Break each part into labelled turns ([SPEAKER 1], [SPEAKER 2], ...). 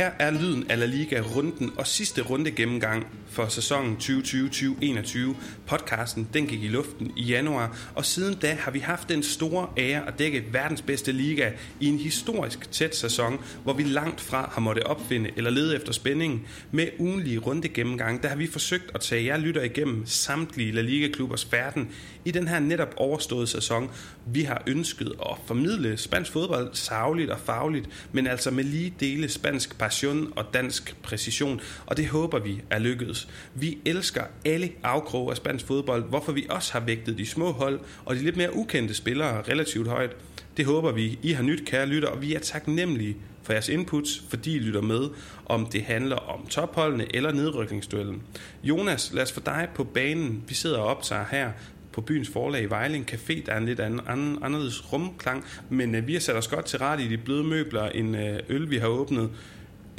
[SPEAKER 1] Her er lyden af La Liga-runden og sidste runde gennemgang for sæsonen 2020-2021. Podcasten den gik i luften i januar, og siden da har vi haft den store ære at dække verdens bedste liga i en historisk tæt sæson, hvor vi langt fra har måttet opfinde eller lede efter spændingen. Med ugenlige runde gennemgang, der har vi forsøgt at tage jer lytter igennem samtlige La Liga-klubbers færden i den her netop overståede sæson. Vi har ønsket at formidle spansk fodbold savligt og fagligt, men altså med lige dele spansk passion og dansk præcision, og det håber vi er lykkedes. Vi elsker alle afkroge af spansk fodbold, hvorfor vi også har vægtet de små hold og de lidt mere ukendte spillere relativt højt. Det håber vi, I har nyt, kære lytter, og vi er taknemmelige for jeres inputs, fordi I lytter med, om det handler om topholdene eller nedrykningsduellen. Jonas, lad os få dig på banen. Vi sidder og optager her på byens forlag i Vejling Café. Der er en lidt anden, anden, anderledes rumklang, men øh, vi har sat os godt til ret i de bløde møbler, en øh, øl, vi har åbnet.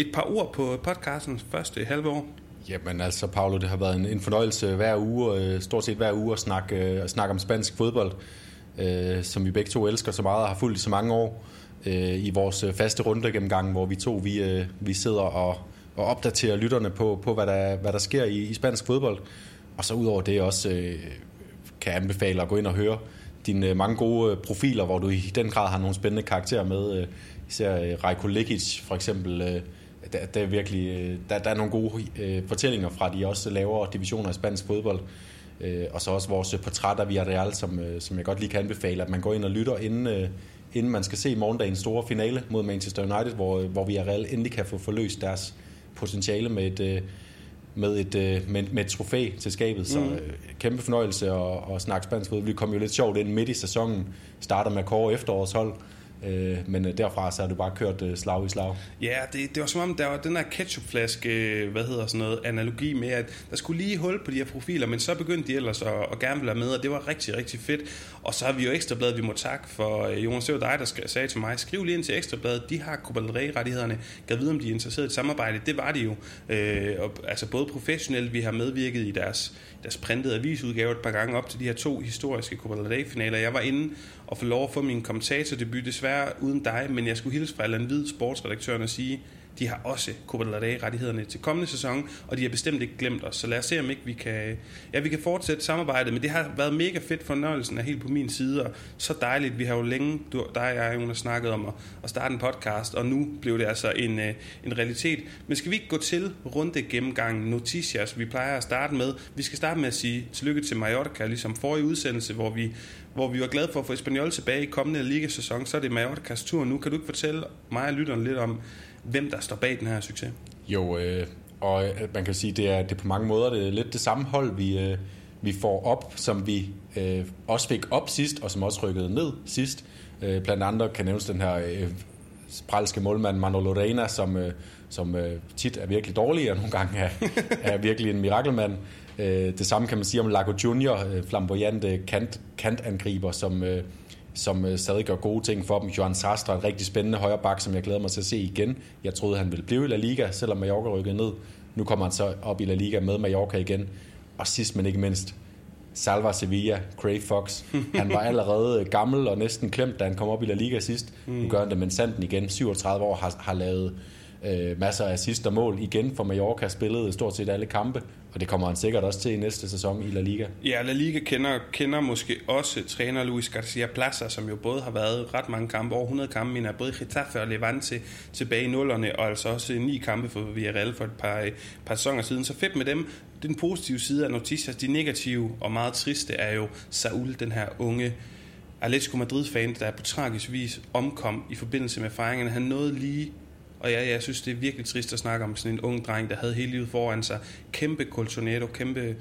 [SPEAKER 1] Et par ord på podcastens første halve år.
[SPEAKER 2] Jamen altså, Paolo, det har været en, en fornøjelse hver uge, øh, stort set hver uge, at snakke, øh, at snakke om spansk fodbold, øh, som vi begge to elsker så meget og har fulgt i så mange år øh, i vores øh, faste runde gennemgang, hvor vi to vi, øh, vi sidder og, og opdaterer lytterne på, på hvad, der, hvad der sker i, i spansk fodbold. Og så udover det også øh, kan jeg anbefale at gå ind og høre dine øh, mange gode øh, profiler, hvor du i den grad har nogle spændende karakterer med. Især øh, Rajko Lekic for eksempel. Øh, der, der, er virkelig, der, der er nogle gode øh, fortællinger fra de også lavere divisioner af spansk fodbold. Øh, og så også vores portræt af Villarreal, som, øh, som jeg godt lige kan anbefale, at man går ind og lytter, inden, øh, inden man skal se morgendagens store finale mod Manchester United, hvor, hvor Villarreal endelig kan få forløst deres potentiale med et, øh, med et, øh, med, med et trofæ til skabet. Så mm. øh, kæmpe fornøjelse at, at snakke spansk fodbold. Vi kom jo lidt sjovt ind midt i sæsonen, starter med Kåre efterårshold, Øh, men øh, derfra så har du bare kørt øh, slag i slag.
[SPEAKER 1] Ja, det, det var som om, der var den her ketchupflaske, øh, hvad hedder sådan noget, analogi med, at der skulle lige hul på de her profiler, men så begyndte de ellers at, at gerne være med, og det var rigtig, rigtig fedt. Og så har vi jo Ekstrabladet, vi må takke for øh, Jonas, det var dig, der sagde til mig, skriv lige ind til Ekstrabladet, de har Copa del Rey-rettighederne, kan vide, om de er interesseret i et samarbejde. Det var de jo. Øh, og, altså både professionelt, vi har medvirket i deres, deres printede avisudgave et par gange op til de her to historiske Copa del Rey-finaler. Jeg var inde og få lov at få min kommentatordebut, desværre uden dig, men jeg skulle hilse fra Allan Hvid, sportsredaktøren, og sige, de har også Copa del Rey-rettighederne til kommende sæson, og de har bestemt ikke glemt os. Så lad os se, om ikke vi kan, ja, vi kan fortsætte samarbejdet. Men det har været mega fedt fornøjelsen er helt på min side, og så dejligt. Vi har jo længe, du, dig og jeg, har snakket om at, at starte en podcast, og nu blev det altså en, øh, en realitet. Men skal vi ikke gå til runde gennemgang noticias, vi plejer at starte med? Vi skal starte med at sige tillykke til Mallorca, ligesom forrige udsendelse, hvor vi hvor vi var glade for at få Espanyol tilbage i kommende ligasæson, så er det Mallorcas tur nu. Kan du ikke fortælle mig og lytteren lidt om, hvem der står bag den her succes?
[SPEAKER 2] Jo, øh, og øh, man kan sige, det er, det er på mange måder det er lidt det samme hold, vi, øh, vi får op, som vi øh, også fik op sidst, og som også rykkede ned sidst. Øh, blandt andet kan nævnes den her øh, spralske målmand Manolo Reina, som, øh, som øh, tit er virkelig dårlig, og nogle gange er, er virkelig en mirakelmand. Øh, det samme kan man sige om Lago Junior, øh, flamboyante kant, kantangriber, som, øh, som øh, stadig gør gode ting for dem. Johan Sastra, en rigtig spændende højreback, som jeg glæder mig til at se igen. Jeg troede, han ville blive i La Liga, selvom Mallorca rykkede ned. Nu kommer han så op i La Liga med Mallorca igen. Og sidst men ikke mindst, Salva Sevilla, Craig Fox. Han var allerede gammel og næsten klemt, da han kom op i La Liga sidst. Nu gør han det med Sanden igen. 37 år har, har lavet øh, masser af assist og mål igen for Mallorca, spillet stort set alle kampe, og det kommer han sikkert også til i næste sæson i La Liga.
[SPEAKER 1] Ja, La Liga kender, kender måske også træner Luis Garcia Plaza, som jo både har været ret mange kampe, over 100 kampe, mener både Getafe og Levante tilbage i nullerne, og altså også ni kampe for Villarreal for et par, par sæsoner siden. Så fedt med dem. Den positive side af Noticias, de negative og meget triste er jo Saul, den her unge Atletico Madrid-fan, der på tragisk vis omkom i forbindelse med fejringerne. Han nåede lige og ja, jeg synes, det er virkelig trist at snakke om sådan en ung dreng, der havde hele livet foran sig. Kæmpe Colchonero, kæmpe,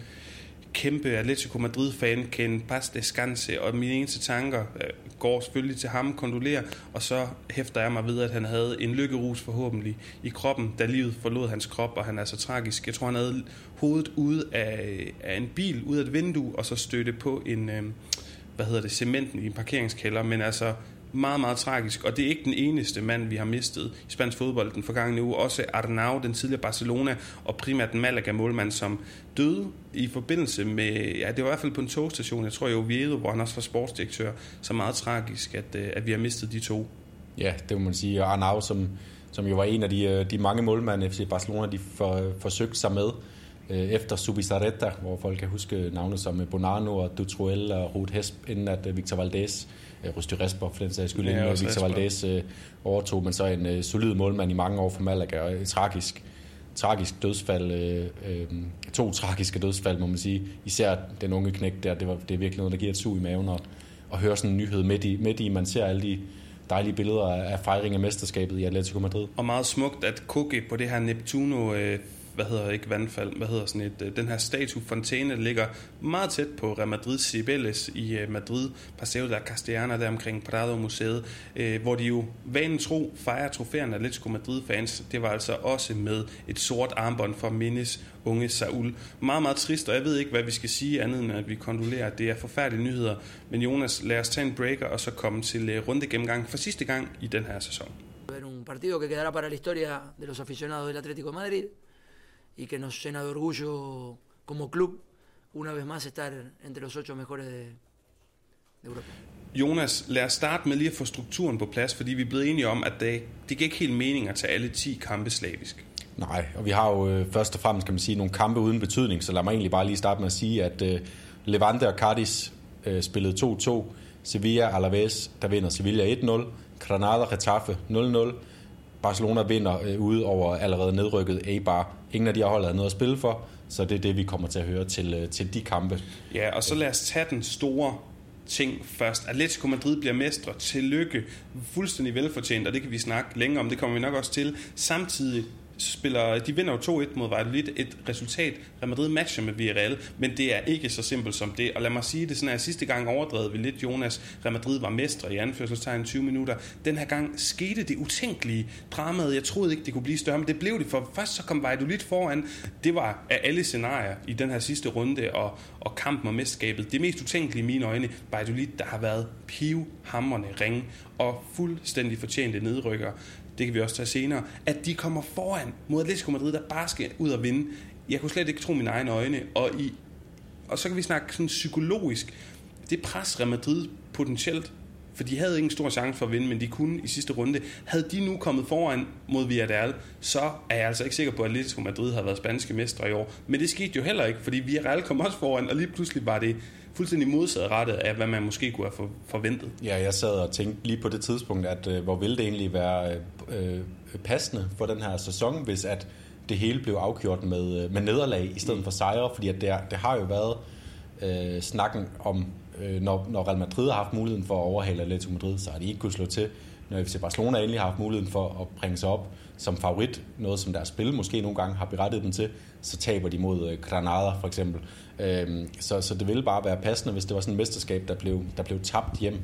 [SPEAKER 1] kæmpe Atletico Madrid-fan, Ken Paz Descanse, og mine eneste tanker øh, går selvfølgelig til ham, kondolerer, og så hæfter jeg mig ved, at han havde en lykkerus forhåbentlig i kroppen, da livet forlod hans krop, og han er så tragisk. Jeg tror, han havde hovedet ud af, af en bil, ud af et vindue, og så støtte på en, øh, hvad hedder det, cementen i en parkeringskælder, men altså meget, meget tragisk, og det er ikke den eneste mand, vi har mistet i spansk fodbold den forgangne uge. Også Arnau, den tidligere Barcelona, og primært den Malaga-målmand, som døde i forbindelse med, ja, det var i hvert fald på en togstation, jeg tror i Oviedo, hvor han også var sportsdirektør, så meget tragisk, at, øh, at vi har mistet de to.
[SPEAKER 2] Ja, det må man sige. Og Arnau, som, som jo var en af de, øh, de mange målmænd, FC Barcelona de for, forsøgte sig med øh, efter Subizarreta, hvor folk kan huske navne som Bonano og Dutruel og Ruth Hesp, inden at øh, Victor Valdez, øh, Rusty Resper for den sags skyld, ja, inden Victor Valdez øh, overtog, men så en øh, solid målmand i mange år for Malaga, og et tragisk, tragisk dødsfald, øh, øh, to tragiske dødsfald, må man sige. Især den unge knæk der, det, var, det er virkelig noget, der giver et sug i maven, og, og høre sådan en nyhed midt i, midt i man ser alle de dejlige billeder af fejring af mesterskabet i Atletico Madrid.
[SPEAKER 1] Og meget smukt, at Koke på det her Neptuno øh, hvad hedder ikke vandfald, hvad hedder sådan et, øh, den her statue fontæne, ligger meget tæt på Real Madrid Cibeles i øh, Madrid, Paseo de la Castellana, der omkring Prado Museet, øh, hvor de jo vanen tro fejrer trofæerne af Atletico Madrid-fans. Det var altså også med et sort armbånd for mindes unge Saul. Meget, meget trist, og jeg ved ikke, hvad vi skal sige andet end, at vi kondolerer. Det er forfærdelige nyheder. Men Jonas, lad os tage en breaker og så komme til runde gennemgang for sidste gang i den her sæson.
[SPEAKER 3] un partido que quedará para la historia de los aficionados del Atlético de Madrid y que nos llena de orgullo como club una vez más estar entre los ocho mejores de, de Europa.
[SPEAKER 1] Jonas, lad os starte med lige at få strukturen på plads, fordi vi er blevet enige om, at det, det giver ikke helt mening at tage alle 10 kampe slavisk.
[SPEAKER 2] Nej, og vi har jo øh, først og fremmest, kan man sige, nogle kampe uden betydning, så lad mig egentlig bare lige starte med at sige, at øh, Levante og Cardis øh, spillede 2-2, Sevilla Alaves, der vinder Sevilla 1-0, Granada Getafe 0-0, Barcelona vinder øh, ude over allerede nedrykket A-bar. Ingen af de her hold havde noget at spille for, så det er det, vi kommer til at høre til, øh, til de kampe.
[SPEAKER 1] Ja, og så lad os tage den store ting først. Atletico Madrid bliver mestre. Tillykke. Fuldstændig velfortjent, og det kan vi snakke længere om. Det kommer vi nok også til. Samtidig spiller, de vinder jo 2-1 mod Valladolid, et resultat, Real Madrid matcher med Villarreal, men det er ikke så simpelt som det. Og lad mig sige det sådan, her, sidste gang overdrevet vi lidt Jonas, Real Madrid var mestre i anførselstegn 20 minutter. Den her gang skete det utænkelige dramaet. Jeg troede ikke, det kunne blive større, men det blev det, for først så kom Valladolid foran. Det var af alle scenarier i den her sidste runde og, og kampen om mesterskabet. Det mest utænkelige i mine øjne, Valladolid, der har været pivhammerne ringe og fuldstændig fortjente nedrykker det kan vi også tage senere, at de kommer foran mod Atletico Madrid, der bare skal ud og vinde. Jeg kunne slet ikke tro mine egne øjne, og, i, og så kan vi snakke sådan psykologisk. Det pres Real Madrid potentielt for de havde ingen stor chance for at vinde, men de kunne i sidste runde. Havde de nu kommet foran mod Villarreal, så er jeg altså ikke sikker på, at Atletico Madrid har været spanske mestre i år. Men det skete jo heller ikke, fordi Villarreal kom også foran, og lige pludselig var det fuldstændig modsatrettet af, hvad man måske kunne have forventet.
[SPEAKER 2] Ja, jeg sad og tænkte lige på det tidspunkt, at øh, hvor ville det egentlig være øh, øh, passende for den her sæson, hvis at det hele blev afgjort med, øh, med nederlag i stedet mm. for sejre, fordi at det, det har jo været øh, snakken om, øh, når, når Real Madrid har haft muligheden for at overhale Atletico Madrid, så har de ikke kunnet slå til. Når FC Barcelona endelig har haft muligheden for at bringe sig op som favorit, noget som deres spil måske nogle gange har berettet dem til, så taber de mod øh, Granada for eksempel. Øh, så, så det ville bare være passende, hvis det var sådan et mesterskab, der blev, der blev tabt hjem.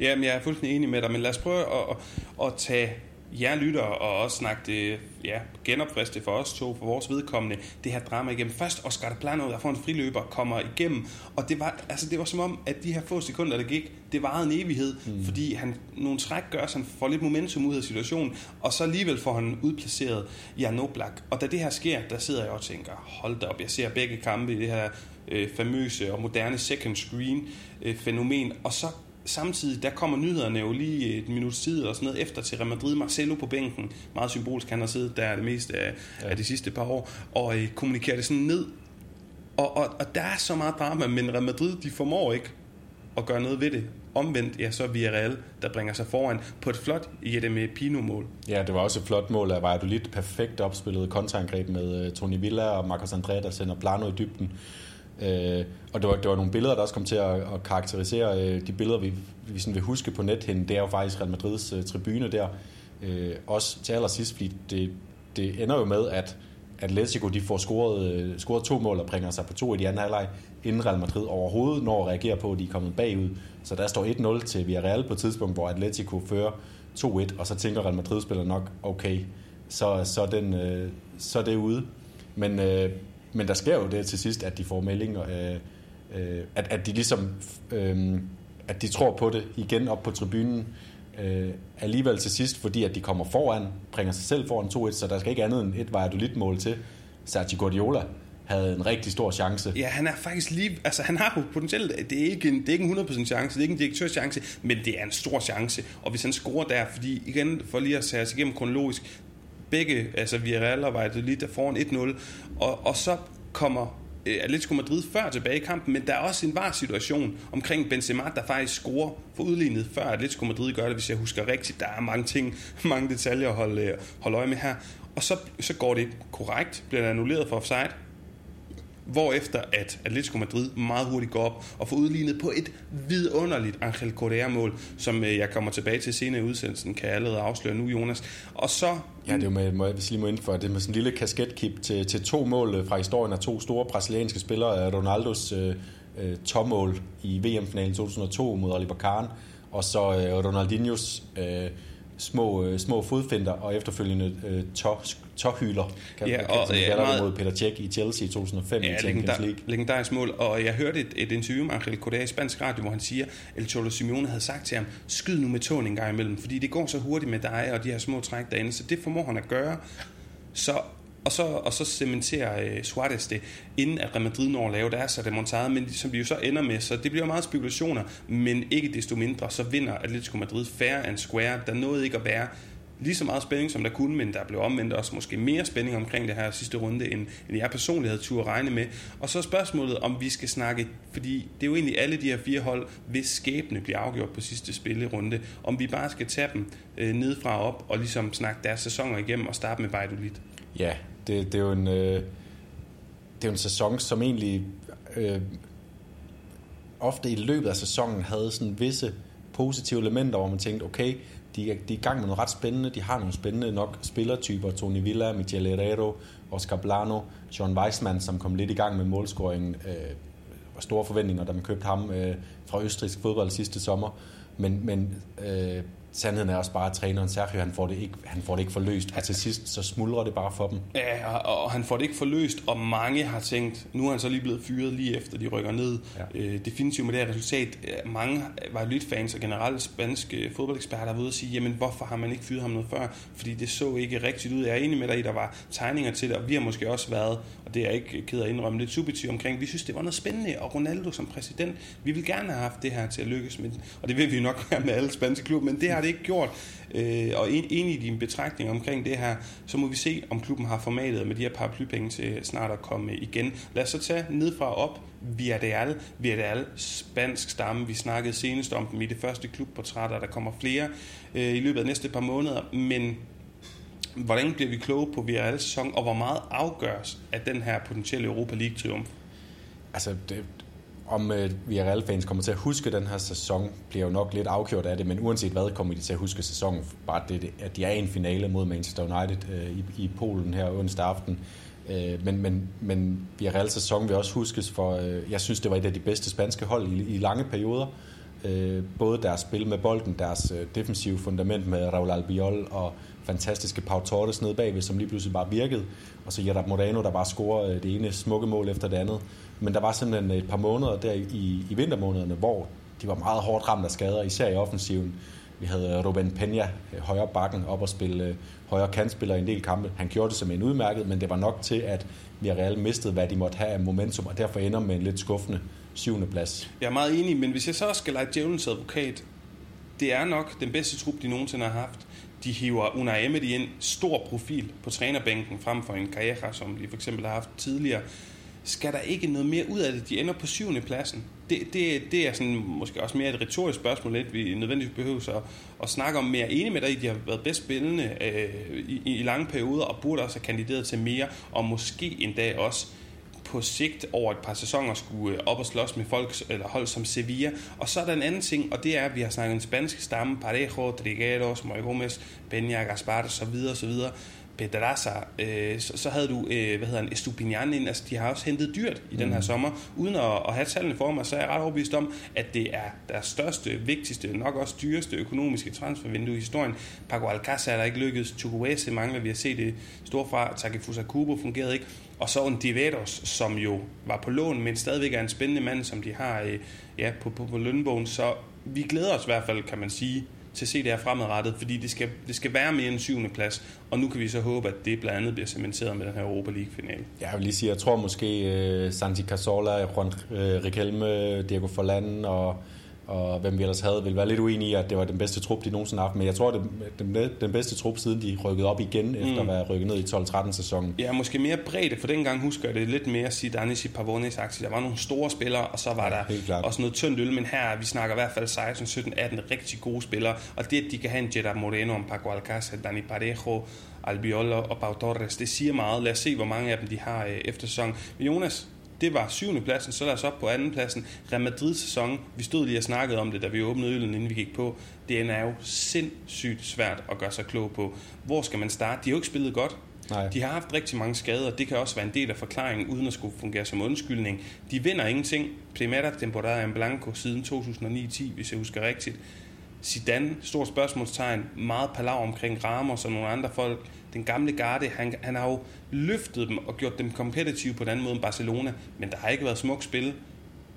[SPEAKER 1] Jamen, jeg er fuldstændig enig med dig, men lad os prøve at, at, at tage jer lytter og også snakke det, ja, genopfriste for os to, for vores vedkommende, det her drama igennem. Først Oscar de Plano, der får en friløber, kommer igennem, og det var, altså det var som om, at de her få sekunder, der gik, det varede en evighed, mm. fordi han nogle træk gør, så han får lidt momentum ud af situationen, og så alligevel får han udplaceret Jan Oblak. Og da det her sker, der sidder jeg og tænker, hold da op, jeg ser begge kampe i det her øh, famøse og moderne second screen øh, fænomen, og så samtidig, der kommer nyhederne jo lige et minut tid og sådan noget efter til Real Madrid. Marcelo på bænken, meget symbolsk, han har siddet der det meste af, ja. af de sidste par år, og øh, kommunikerer det sådan ned. Og, og, og der er så meget drama, men Real Madrid, de formår ikke at gøre noget ved det. Omvendt, ja, så er Villarreal, der bringer sig foran på et flot med Pino-mål.
[SPEAKER 2] Ja, det var også et flot mål af Valladolid. Perfekt opspillet kontraangreb med uh, Tony Villa og Marcos André, der sender Plano i dybden. Øh, og det var, det var nogle billeder, der også kom til at, at karakterisere øh, de billeder, vi, vi sådan vil huske på nethen. Det er jo faktisk Real Madrids øh, tribune der. Øh, også til allersidst, fordi det, det ender jo med, at Atletico de får scoret, øh, scoret to mål og bringer sig på to i de anden halvleg, inden Real Madrid overhovedet når at reagere på, at de er kommet bagud. Så der står 1-0 til Villarreal på et tidspunkt, hvor Atletico fører 2-1, og så tænker Real Madrid spiller nok, okay, så, så, den, øh, så er det ude. Men, øh, men der sker jo det til sidst, at de får meldinger, øh, øh, at, at de ligesom, øh, at de tror på det igen op på tribunen, øh, alligevel til sidst, fordi at de kommer foran, bringer sig selv foran 2-1, så der skal ikke andet end et Valladolid-mål til. Sergio Guardiola, havde en rigtig stor chance.
[SPEAKER 1] Ja, han er faktisk lige... Altså, han har jo potentielt... Det er ikke en, det er ikke en 100% chance, det er ikke en direktørchance, men det er en stor chance. Og hvis han scorer der, fordi igen, for lige at sætte os igennem kronologisk, begge, altså Villarreal og Valladolid, der foran 1-0, og, og så kommer øh, Atletico Madrid før tilbage i kampen, men der er også en var situation omkring Benzema, der faktisk scorer for udlignet, før Atletico Madrid gør det, hvis jeg husker rigtigt. Der er mange ting, mange detaljer at holde, øh, holde øje med her. Og så, så går det korrekt, bliver det annulleret for offside, Hvorefter at Atletico Madrid meget hurtigt går op og får udlignet på et vidunderligt Angel Correa-mål, som øh, jeg kommer tilbage til senere i udsendelsen, kan jeg allerede afsløre nu, Jonas. Og så...
[SPEAKER 2] Ja, det er med, må jeg lige må indføre, det er med sådan en lille kasketkip til, til to mål øh, fra historien af to store brasilianske spillere, øh, Ronaldos øh, øh, topmål i VM-finalen 2002 mod Oliver Kahn, og så øh, Ronaldinhos øh, små, øh, små fodfinder og efterfølgende øh, tåhyler, kan, ja, og, kan, ja, meget, mod Peter Cech i Chelsea i 2005 ja, i Champions League.
[SPEAKER 1] legendarisk mål, og jeg hørte et, et interview med Angel Correa i spansk radio, hvor han siger, El Cholo Simeone havde sagt til ham, skyd nu med tåen en gang imellem, fordi det går så hurtigt med dig og de her små træk derinde, så det formår han at gøre. Så og så, og så cementerer øh, Suarez det, inden at Real Madrid når at lave deres remontade, men som de jo så ender med. Så det bliver meget spekulationer, men ikke desto mindre, så vinder Atletico Madrid fair and square. Der nåede ikke at være lige så meget spænding, som der kunne, men der blev omvendt også måske mere spænding omkring det her sidste runde, end, end jeg personligt havde tur at regne med. Og så spørgsmålet, om vi skal snakke, fordi det er jo egentlig alle de her fire hold, hvis skæbne bliver afgjort på sidste spillerunde, om vi bare skal tage dem øh, nedfra og op og ligesom snakke deres sæsoner igennem og starte med Bajdolit.
[SPEAKER 2] Ja, det, det er jo en, øh, det er en sæson, som egentlig øh, ofte i løbet af sæsonen havde sådan visse positive elementer, hvor man tænkte, okay, de er, de er i gang med noget ret spændende, de har nogle spændende nok spillertyper, Tony Villa, Michel Herrero, Oscar Blano, John Weissmann, som kom lidt i gang med målscoringen, øh, og store forventninger, da man købte ham øh, fra østrisk fodbold sidste sommer, men, men øh, sandheden er også bare, at træneren Sergio, han får det ikke, han får det ikke forløst, og til sidst så smuldrer det bare for dem.
[SPEAKER 1] Ja, og, og han får det ikke forløst, og mange har tænkt, nu er han så lige blevet fyret lige efter, de rykker ned. Ja. Øh, definitivt med det her resultat. Mange var lidt fans og generelt spanske fodboldeksperter har været ude og sige, jamen hvorfor har man ikke fyret ham noget før? Fordi det så ikke rigtigt ud. Jeg er enig med dig i, der var tegninger til det, og vi har måske også været, og det er jeg ikke ked af at indrømme, lidt subjektivt omkring, vi synes, det var noget spændende, og Ronaldo som præsident, vi vil gerne have haft det her til at lykkes med, og det vil vi nok være med alle spanske klubber, men det har det ikke gjort. Øh, og en, enig i din betragtning omkring det her, så må vi se, om klubben har formatet med de her paraplypenge til snart at komme igen. Lad os så tage ned fra op. Villarreal, Villarreal, spansk stamme. Vi snakkede senest om dem i det første klubportræt, og der kommer flere øh, i løbet af næste par måneder. Men hvordan bliver vi kloge på Villarreals sæson, og hvor meget afgøres af den her potentielle Europa League-triumf?
[SPEAKER 2] Altså, det, om øh, uh, Villarreal-fans kommer til at huske den her sæson, bliver jo nok lidt afgjort af det, men uanset hvad, kommer de til at huske sæsonen. Bare det, at de er i en finale mod Manchester United øh, i, i Polen her onsdag aften. Øh, men, men, men Villarreal sæson vil også huskes for, øh, jeg synes, det var et af de bedste spanske hold i, i lange perioder. Øh, både deres spil med bolden, deres øh, defensive fundament med Raul Albiol og fantastiske Pau Torres nede bagved, som lige pludselig bare virkede. Og så Gerard Moreno, der bare scorer øh, det ene smukke mål efter det andet. Men der var simpelthen et par måneder der i, i vintermånederne, hvor de var meget hårdt ramt af skader, især i offensiven. Vi havde Ruben Peña højre bakken op og spille højre kantspiller i en del kampe. Han gjorde det som en udmærket, men det var nok til, at Villarreal mistede, hvad de måtte have af momentum, og derfor ender med en lidt skuffende syvende plads.
[SPEAKER 1] Jeg er meget enig, men hvis jeg så skal lege djævelens advokat, det er nok den bedste trup, de nogensinde har haft. De hiver Unai Emery ind, stor profil på trænerbænken, frem for en karriere, som de for eksempel har haft tidligere skal der ikke noget mere ud af det? De ender på syvende pladsen. Det, det, det er sådan, måske også mere et retorisk spørgsmål, lidt vi nødvendigvis behøver at, at snakke om mere. Enig med dig, de har været bedst spillende øh, i, i lange perioder, og burde også have kandideret til mere, og måske endda også på sigt over et par sæsoner skulle øh, op og slås med folk eller hold som Sevilla. Og så er der en anden ting, og det er, at vi har snakket en spansk stamme, Parejo, Trigueros, Moy Gomez, Peña, Gaspar, så videre, så videre. Pedraza, øh, så, så havde du, øh, hvad hedder han, Estupinian ind. Altså, de har også hentet dyrt i mm. den her mm. sommer. Uden at, at have tallene for mig, så er jeg ret overbevist om, at det er deres største, vigtigste, nok også dyreste økonomiske transfervindue i historien. Paco Alcázar er der ikke lykkedes. Chukwueze mangler, vi har set det store fra. Takefusa Kubo fungerede ikke. Og så Ontiveros, som jo var på lån, men stadigvæk er en spændende mand, som de har øh, ja, på, på, på lønbogen. Så vi glæder os i hvert fald, kan man sige, til at se det her fremadrettet, fordi det skal, det skal være mere end syvende plads, og nu kan vi så håbe, at det blandt andet bliver cementeret med den her Europa League-finale.
[SPEAKER 2] Ja, jeg vil lige sige, jeg tror måske uh, Santi Casola, Juan uh, Riquelme, Diego Forlan og og hvem vi ellers havde, vil være lidt uenige i, at det var den bedste trup, de nogensinde har haft. Men jeg tror, det er den bedste trup, siden de rykkede op igen, mm. efter at være rykket ned i 12-13 sæsonen.
[SPEAKER 1] Ja, måske mere bredt, for dengang husker jeg det lidt mere Zidane i Pavones aktie. Der var nogle store spillere, og så var ja, der også noget tyndt øl, men her vi snakker i hvert fald 16, 17, 18 rigtig gode spillere. Og det, at de kan have en Jetta Moreno, en Paco Alcácer, Dani Parejo, Albiol og Pau Torres, det siger meget. Lad os se, hvor mange af dem de har øh, efter sæsonen. Men Jonas, det var syvende pladsen, så lad os op på anden pladsen. Real Madrid sæson, vi stod lige og snakkede om det, da vi åbnede øllen, inden vi gik på. Det er jo sindssygt svært at gøre sig klog på. Hvor skal man starte? De har jo ikke spillet godt. Nej. De har haft rigtig mange skader, det kan også være en del af forklaringen, uden at skulle fungere som undskyldning. De vinder ingenting. Primera temporada en blanco siden 2009-10, hvis jeg husker rigtigt. Zidane, stort spørgsmålstegn, meget palaver omkring Ramos og nogle andre folk. Den gamle garde, han, han har jo løftet dem og gjort dem kompetitive på en anden måde end Barcelona, men der har ikke været smukt spil.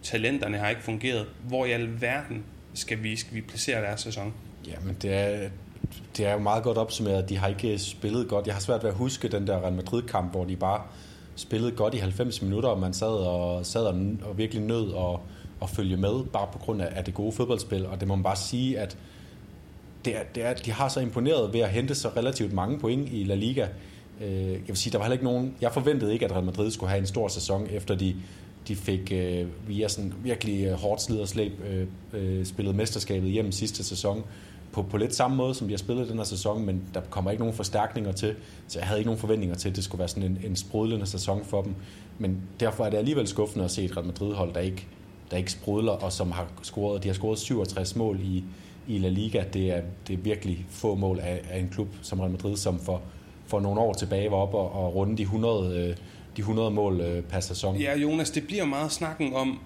[SPEAKER 1] Talenterne har ikke fungeret. Hvor i alverden skal vi, skal vi placere deres sæson?
[SPEAKER 2] Jamen, det er, det er jo meget godt opsummeret. De har ikke spillet godt. Jeg har svært ved at huske den der Real Madrid-kamp, hvor de bare spillede godt i 90 minutter, og man sad og, sad og, og virkelig nød at, at følge med, bare på grund af, det gode fodboldspil. Og det må man bare sige, at det er, det er, de har så imponeret ved at hente så relativt mange point i La Liga. Øh, jeg vil sige, der var heller ikke nogen... Jeg forventede ikke, at Real Madrid skulle have en stor sæson, efter de, de fik øh, via sådan virkelig øh, hårdt slid og slæb øh, øh, spillet mesterskabet hjem sidste sæson på, på lidt samme måde, som de har spillet den her sæson, men der kommer ikke nogen forstærkninger til, så jeg havde ikke nogen forventninger til, at det skulle være sådan en, en sprudlende sæson for dem. Men derfor er det alligevel skuffende at se et Real Madrid-hold, der ikke, der ikke sprudler, og som har scoret, de har scoret 67 mål i, i La Liga. Det er, det er virkelig få mål af, af en klub som Real Madrid, som for, for nogle år tilbage var op og, og runde de 100, øh, de 100 mål øh, per sæson.
[SPEAKER 1] Ja, Jonas, det bliver meget snakken om,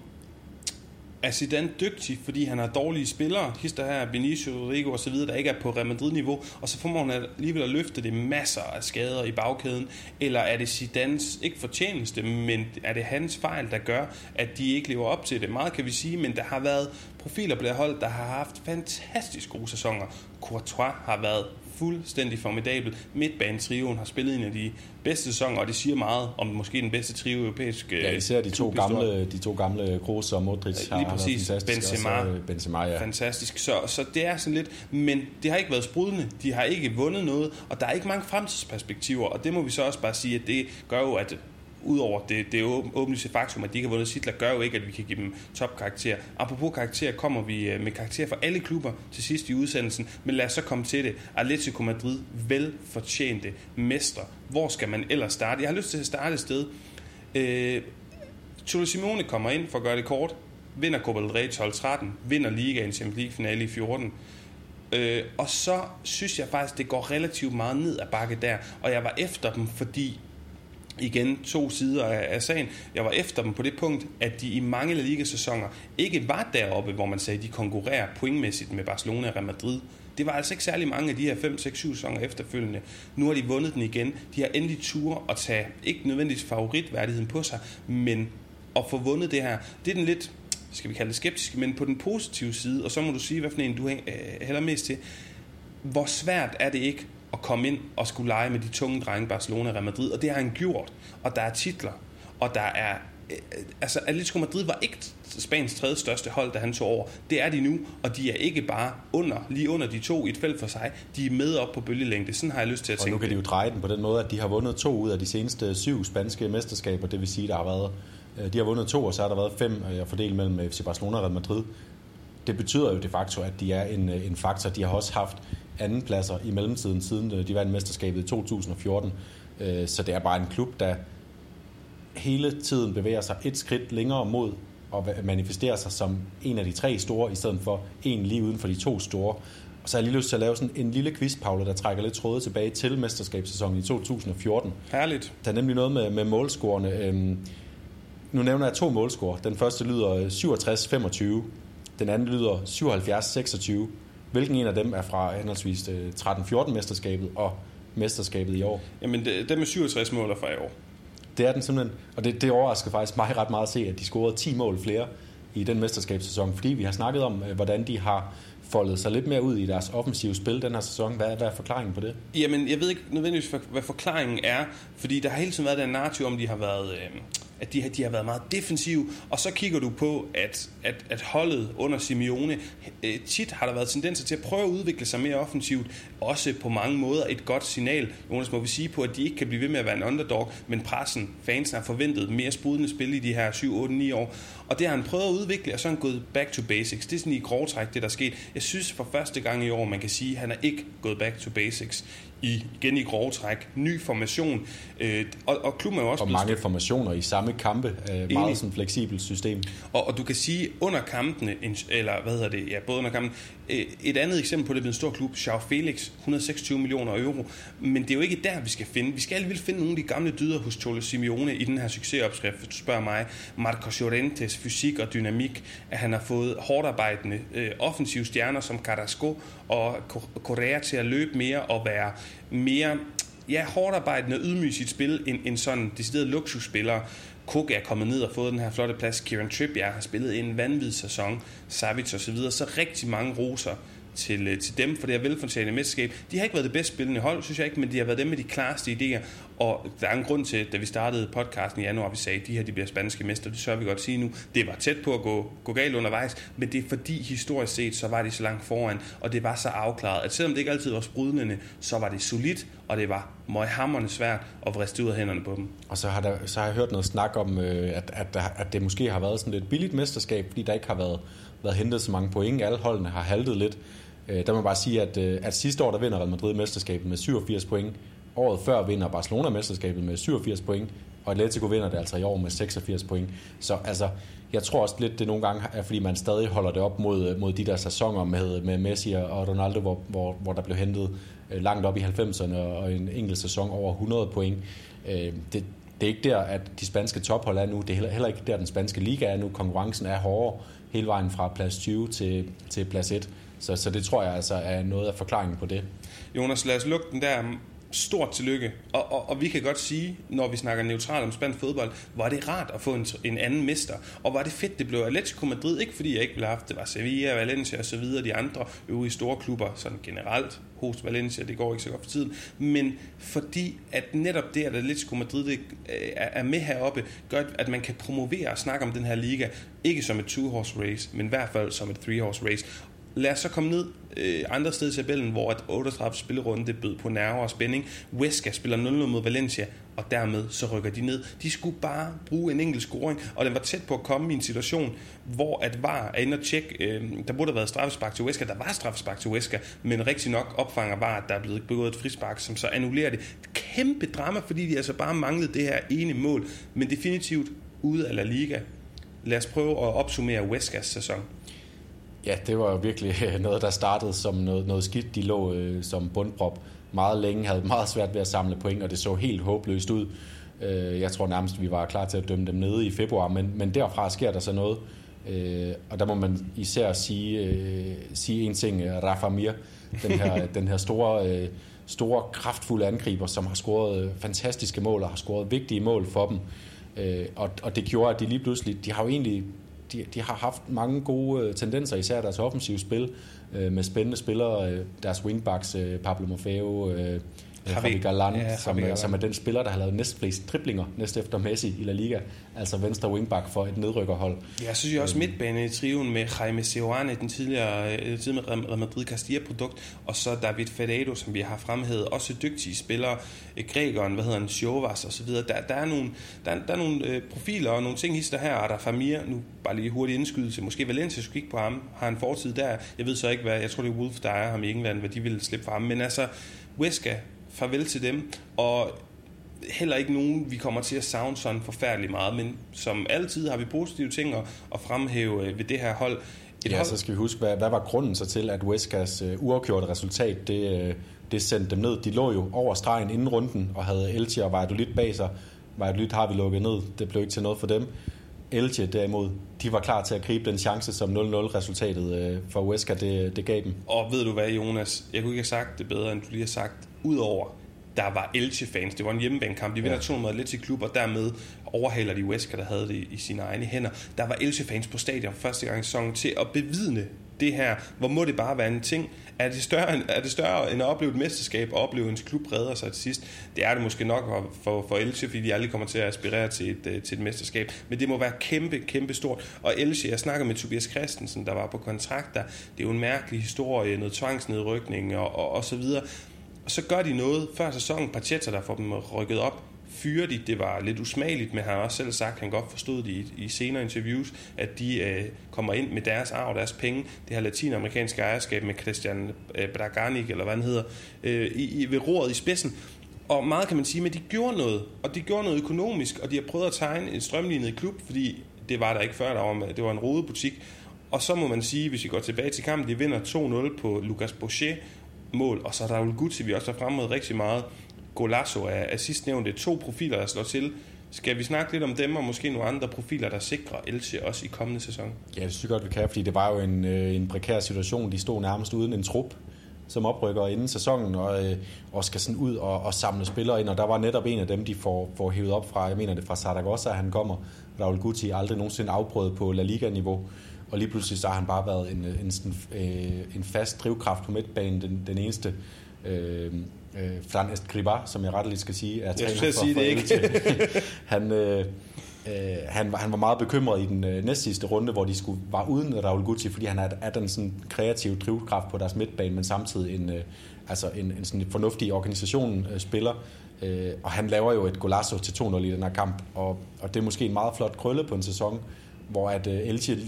[SPEAKER 1] er Zidane dygtig, fordi han har dårlige spillere, hister her, Benicio, Rodrigo og så videre, der ikke er på Real Madrid-niveau, og så formår han alligevel at løfte det masser af skader i bagkæden, eller er det Zidanes, ikke fortjeneste, men er det hans fejl, der gør, at de ikke lever op til det? Meget kan vi sige, men der har været profiler på det hold, der har haft fantastisk gode sæsoner. Courtois har været fuldstændig formidabel. Midtbanetrioen har spillet en af de bedste sæsoner, og det siger meget om måske den bedste trio europæisk.
[SPEAKER 2] Ja, især de to gamle, de to gamle Kroos og Modric
[SPEAKER 1] har, Lige præcis.
[SPEAKER 2] har
[SPEAKER 1] Benzema,
[SPEAKER 2] og Benzema ja.
[SPEAKER 1] fantastisk. Så, så det er sådan lidt, men det har ikke været sprudende. De har ikke vundet noget, og der er ikke mange fremtidsperspektiver, og det må vi så også bare sige, at det gør jo, at udover det, det åbenlyse faktum, at de ikke har vundet titler, gør jo ikke, at vi kan give dem topkarakter. Apropos karakter, kommer vi øh, med karakter for alle klubber til sidst i udsendelsen, men lad os så komme til det. Atletico Madrid, velfortjente mester. Hvor skal man ellers starte? Jeg har lyst til at starte et sted. Øh, Cholo Simone kommer ind, for at gøre det kort, vinder Copa del Rey 12-13, vinder Ligaen Champions League finale i 14, Øh, og så synes jeg faktisk, det går relativt meget ned ad bakke der. Og jeg var efter dem, fordi igen to sider af, af sagen. Jeg var efter dem på det punkt, at de i mange La Liga-sæsoner ikke var deroppe, hvor man sagde, at de konkurrerer pointmæssigt med Barcelona og Real Madrid. Det var altså ikke særlig mange af de her 5, 6, 7 sæsoner efterfølgende. Nu har de vundet den igen. De har endelig tur at tage, ikke nødvendigvis favoritværdigheden på sig, men at få vundet det her. Det er den lidt, skal vi kalde det skeptiske, men på den positive side, og så må du sige, hvad for en du øh, hælder mest til. Hvor svært er det ikke at komme ind og skulle lege med de tunge drenge Barcelona og Real Madrid, og det har han gjort. Og der er titler, og der er øh, altså Atletico Madrid var ikke Spaniens tredje største hold, da han tog over. Det er de nu, og de er ikke bare under, lige under de to i et felt for sig. De er med op på bølgelængde. Sådan har jeg lyst til at tænke.
[SPEAKER 2] Og nu kan de jo dreje den på den måde, at de har vundet to ud af de seneste syv spanske mesterskaber. Det vil sige, der har været, øh, de har vundet to, og så har der været fem at fordele mellem FC Barcelona og Real Madrid. Det betyder jo de facto, at de er en, øh, en faktor. De har også haft andenpladser i mellemtiden, siden øh, de vandt mesterskabet i 2014. Øh, så det er bare en klub, der hele tiden bevæger sig et skridt længere mod at manifestere sig som en af de tre store, i stedet for en lige uden for de to store. Og så har jeg lige lyst til at lave sådan en lille quiz, Paula, der trækker lidt tråde tilbage til mesterskabssæsonen i 2014.
[SPEAKER 1] Herligt.
[SPEAKER 2] Der er nemlig noget med, med målscorerne. Øhm, nu nævner jeg to målscore. Den første lyder 67-25. Den anden lyder 77-26. Hvilken en af dem er fra henholdsvis 13-14 øh, mesterskabet og mesterskabet i år?
[SPEAKER 1] Jamen, det, dem med 67 mål er fra i år.
[SPEAKER 2] Det er den simpelthen, og det, det overrasker faktisk mig ret meget at se, at de scorede 10 mål flere i den mesterskabssæson, fordi vi har snakket om, øh, hvordan de har foldet sig lidt mere ud i deres offensive spil den her sæson. Hvad, hvad er forklaringen på det?
[SPEAKER 1] Jamen, jeg ved ikke nødvendigvis, hvad forklaringen er, fordi der har hele tiden været den narrativ om, de har været... Øh at de, de har været meget defensive, og så kigger du på, at, at, at holdet under Simeone, øh, tit har der været tendenser til at prøve at udvikle sig mere offensivt, også på mange måder et godt signal. Jonas må vi sige på, at de ikke kan blive ved med at være en underdog, men pressen, fansen har forventet mere sprudende spil i de her 7, 8, 9 år, og det har han prøvet at udvikle, og så er han gået back to basics. Det er sådan i grovtræk, det der er sket. Jeg synes for første gang i år, man kan sige, at han er ikke gået back to basics i, igen i grove træk. Ny formation. Øh, og, og klubben er jo også
[SPEAKER 2] og mange formationer i samme kampe. Øh, meget sådan fleksibelt system.
[SPEAKER 1] Og, og du kan sige, under kampene, eller hvad hedder det, ja, både under kampen, Øh, et andet eksempel på det er en stor klub, Joao Felix, 126 millioner euro. Men det er jo ikke der, vi skal finde. Vi skal alligevel finde nogle af de gamle dyder hos Cholo Simeone i den her succesopskrift, hvis du spørger mig. Marcos Llorentes fysik og dynamik, at han har fået hårdt arbejdende øh, offensive stjerner som Carrasco og Correa til at løbe mere og være mere ja, hårdt arbejdende og ydmyge sit spil end, end sådan decideret luksusspillere. Cook er kommet ned og fået den her flotte plads. Kieran Trippier har spillet en vanvittig sæson. Savic og Så, videre. så rigtig mange roser til, øh, til dem for det her velfortjente mesterskab. De har ikke været det bedst spillende hold, synes jeg ikke, men de har været dem med de klareste idéer. Og der er en grund til, da vi startede podcasten i januar, vi sagde, at de her de bliver spanske mester. Det sørger vi godt at sige nu. Det var tæt på at gå, gå galt undervejs, men det er fordi historisk set, så var de så langt foran, og det var så afklaret, at selvom det ikke altid var sprudlende, så var det solidt, og det var møghamrende svært at vriste ud af hænderne på dem.
[SPEAKER 2] Og så har, der, så har jeg hørt noget snak om, øh, at, at, at det måske har været sådan lidt billigt mesterskab, fordi der ikke har været, været hentet så mange point. Alle holdene har haltet lidt. Øh, der må man bare sige, at, øh, at sidste år der vinder Real Madrid mesterskabet med 87 point. Året før vinder Barcelona mesterskabet med 87 point, og Atletico vinder det altså i år med 86 point. Så altså, jeg tror også lidt, det nogle gange er, fordi man stadig holder det op mod, øh, mod de der sæsoner med, med Messi og Ronaldo, hvor, hvor, hvor der blev hentet øh, langt op i 90'erne og en enkelt sæson over 100 point. Øh, det, det er ikke der, at de spanske tophold er nu. Det er heller, heller ikke der, den spanske liga er nu. Konkurrencen er hårdere hele vejen fra plads 20 til, til plads 1. Så, så det tror jeg altså er noget af forklaringen på det.
[SPEAKER 1] Jonas, lad os lukke den der stort tillykke. Og, og, og vi kan godt sige, når vi snakker neutralt om spansk fodbold, var det rart at få en, en anden mester. Og var det fedt, det blev Atletico Madrid. Ikke fordi jeg ikke ville have haft det, var Sevilla, Valencia og så videre, de andre øvrige store klubber, sådan generelt hos Valencia, det går ikke så godt for tiden. Men fordi at netop det, at Atletico Madrid det, øh, er med heroppe, gør, at man kan promovere og snakke om den her liga, ikke som et two-horse race, men i hvert fald som et three-horse race lad os så komme ned øh, andre steder i tabellen, hvor at 38 spillerunde bød på nerver og spænding. Huesca spiller 0-0 mod Valencia, og dermed så rykker de ned. De skulle bare bruge en enkelt scoring, og den var tæt på at komme i en situation, hvor at var er inde og tjekke, øh, der burde have været straffespark til Huesca, der var straffespark til Huesca, men rigtig nok opfanger var, at der er blevet begået et frispark, som så annullerer det. Kæmpe drama, fordi de altså bare manglede det her ene mål, men definitivt ude af La Liga. Lad os prøve at opsummere Huescas sæson.
[SPEAKER 2] Ja, det var virkelig noget, der startede som noget, noget skidt. De lå øh, som bundprop meget længe, havde meget svært ved at samle point, og det så helt håbløst ud. Øh, jeg tror nærmest, vi var klar til at dømme dem nede i februar, men, men derfra sker der så noget. Øh, og der må man især sige, øh, sige en ting, Rafa Mir, den her, den her store, øh, store, kraftfulde angriber, som har scoret øh, fantastiske mål og har scoret vigtige mål for dem. Øh, og, og det gjorde, at de lige pludselig, de har jo egentlig de, de har haft mange gode øh, tendenser, især deres offensive spil, øh, med spændende spillere. Øh, deres wingbacks, øh, Pablo Morfeo, øh, Javi. Galan, ja, som, Galan. som er den spiller, der har lavet næstflest triplinger næst efter Messi i La Liga, altså venstre wingback for et nedrykkerhold.
[SPEAKER 1] Jeg synes jo også midtbane i triven med Jaime Seoane, den tidligere, øh, tidligere Real Madrid Castilla-produkt, og så David Fedado, som vi har fremhævet, også dygtige spillere, øh, grækeren, hvad hedder han, Sjovas videre. Der, der, er nogle, der, der er nogle øh, profiler og nogle ting hister her, og der er Famir, nu bare lige hurtigt indskydelse, måske Valencia skulle kigge på ham, har en fortid der, jeg ved så ikke hvad, jeg tror det er Wolf, der er ham i England, hvad de vil slippe fra ham, men altså, Weska, farvel til dem, og heller ikke nogen, vi kommer til at savne sådan forfærdeligt meget, men som altid har vi positive ting at, at fremhæve øh, ved det her hold.
[SPEAKER 2] Et ja, hold... så skal vi huske, hvad, hvad var grunden så til, at Weskas uh, uafgjorte resultat, det, uh, det sendte dem ned. De lå jo over stregen inden runden, og havde Elche og Valladolid bag sig. Valladolid har vi lukket ned, det blev ikke til noget for dem. Elche derimod, de var klar til at gribe den chance, som 0-0 resultatet uh, for Weska det, det gav dem.
[SPEAKER 1] Og ved du hvad, Jonas? Jeg kunne ikke have sagt det bedre, end du lige har sagt udover der var Elche-fans. Det var en hjemmebanekamp. De vinder ja. 2 mod Atletic Klub, og dermed overhaler de Wesker, der havde det i sine egne hænder. Der var Elche-fans på stadion første gang i sæsonen til at bevidne det her. Hvor må det bare være en ting? Er det større, er det større end at opleve et mesterskab og opleve en klub redder sig til sidst? Det er det måske nok for, for Elche, fordi de aldrig kommer til at aspirere til et, øh, til et mesterskab. Men det må være kæmpe, kæmpe stort. Og Elche, jeg snakker med Tobias Christensen, der var på kontrakt der. Det er jo en mærkelig historie, noget tvangsnedrykning og, og, og så videre. Og så gør de noget før sæsonen. Pacheta, der får dem rykket op, fyrer de. Det var lidt usmageligt, men han har også selv sagt, han godt forstod det i, i senere interviews, at de øh, kommer ind med deres arv, deres penge. Det her latinamerikanske ejerskab med Christian øh, Braganic, eller hvad han hedder, øh, i, i, ved roret i spidsen. Og meget kan man sige, men de gjorde noget, og de gjorde noget økonomisk, og de har prøvet at tegne en strømlignet klub, fordi det var der ikke før, der var, det var en rodebutik. Og så må man sige, hvis vi går tilbage til kampen, de vinder 2-0 på Lucas Boucher mål, og så er der Raul Gucci, vi også har fremmet rigtig meget. Golasso er, er det to profiler, der slår til. Skal vi snakke lidt om dem, og måske nogle andre profiler, der sikrer Elche også i kommende sæson?
[SPEAKER 2] Ja, det synes jeg godt, vi kan, fordi det var jo en, øh, en prekær situation. De stod nærmest uden en trup, som oprykker inden sæsonen, og, øh, og skal sådan ud og, og samle spillere ind, og der var netop en af dem, de får, får hævet op fra, jeg mener det fra Saragossa, han kommer. Raul Guti aldrig nogensinde afprøvet på La Liga-niveau, og lige pludselig så har han bare været en, en, en, øh, en fast drivkraft på midtbanen, den, den eneste øh, øh, Fran Escribá, som jeg retteligt skal sige, er
[SPEAKER 1] træner for, sige det
[SPEAKER 2] ikke. han, øh, øh, han, han var meget bekymret i den øh, næstsidste runde, hvor de skulle var uden Raul Gucci, fordi han er, er den sådan kreative drivkraft på deres midtbane, men samtidig en, øh, altså en, en sådan fornuftig organisation øh, spiller. Øh, og han laver jo et golasso til 2-0 i den her kamp, og, og det er måske en meget flot krølle på en sæson, hvor at øh, Elche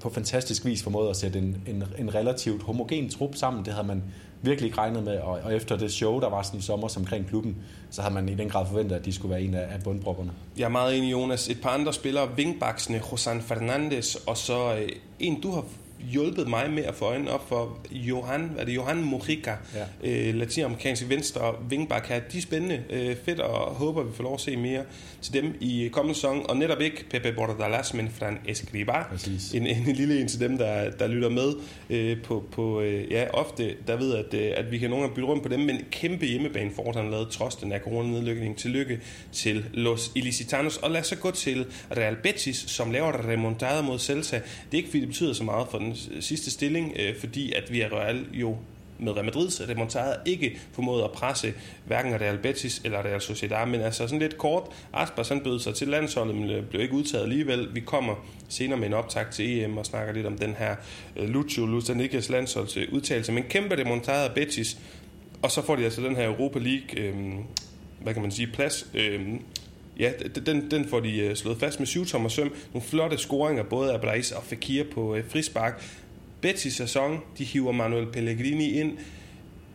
[SPEAKER 2] på fantastisk vis formåede at sætte en, en, en relativt homogen trup sammen. Det havde man virkelig ikke regnet med, og, og efter det show, der var sådan i sommer omkring klubben, så havde man i den grad forventet, at de skulle være en af, af bundpropperne.
[SPEAKER 1] Jeg er meget enig, Jonas. Et par andre spillere, Vingbaksene, Josan Fernandes, og så øh, en, du har hjulpet mig med at få øjnene op for Johan, er det Johan Mojica, ja. øh, latinamerikansk venstre vingbak her. De er spændende, øh, fedt, og håber, vi får lov at se mere til dem i kommende sæson. Og netop ikke Pepe Bordalas, men Fran Escriba. En, en, en lille en til dem, der, der lytter med øh, på, på øh, ja, ofte, der ved, at, øh, at vi kan nogle gange bytte rundt på dem, men kæmpe hjemmebane for, han lavet trods den her coronanedlykning. Tillykke til Los Ilicitanos. Og lad os så gå til Real Betis, som laver remontada mod Celta. Det er ikke, fordi det betyder så meget for den Øh, sidste stilling, øh, fordi at Villarreal jo med Real Madrid, så det remontade ikke formået at presse hverken Real Betis eller Real Sociedad, men altså sådan lidt kort. Aspas han bød sig til landsholdet, men øh, blev ikke udtaget alligevel. Vi kommer senere med en optag til EM og snakker lidt om den her øh, Lucio Lusanikes landsholds udtalelse. Men kæmper det remontada og Betis, og så får de altså den her Europa League, øh, hvad kan man sige, plads. Øh, ja, den, den får de øh, slået fast med syv tommer søm. Nogle flotte scoringer, både af Blaise og Fekir på øh, frispark. Betis sæson, de hiver Manuel Pellegrini ind.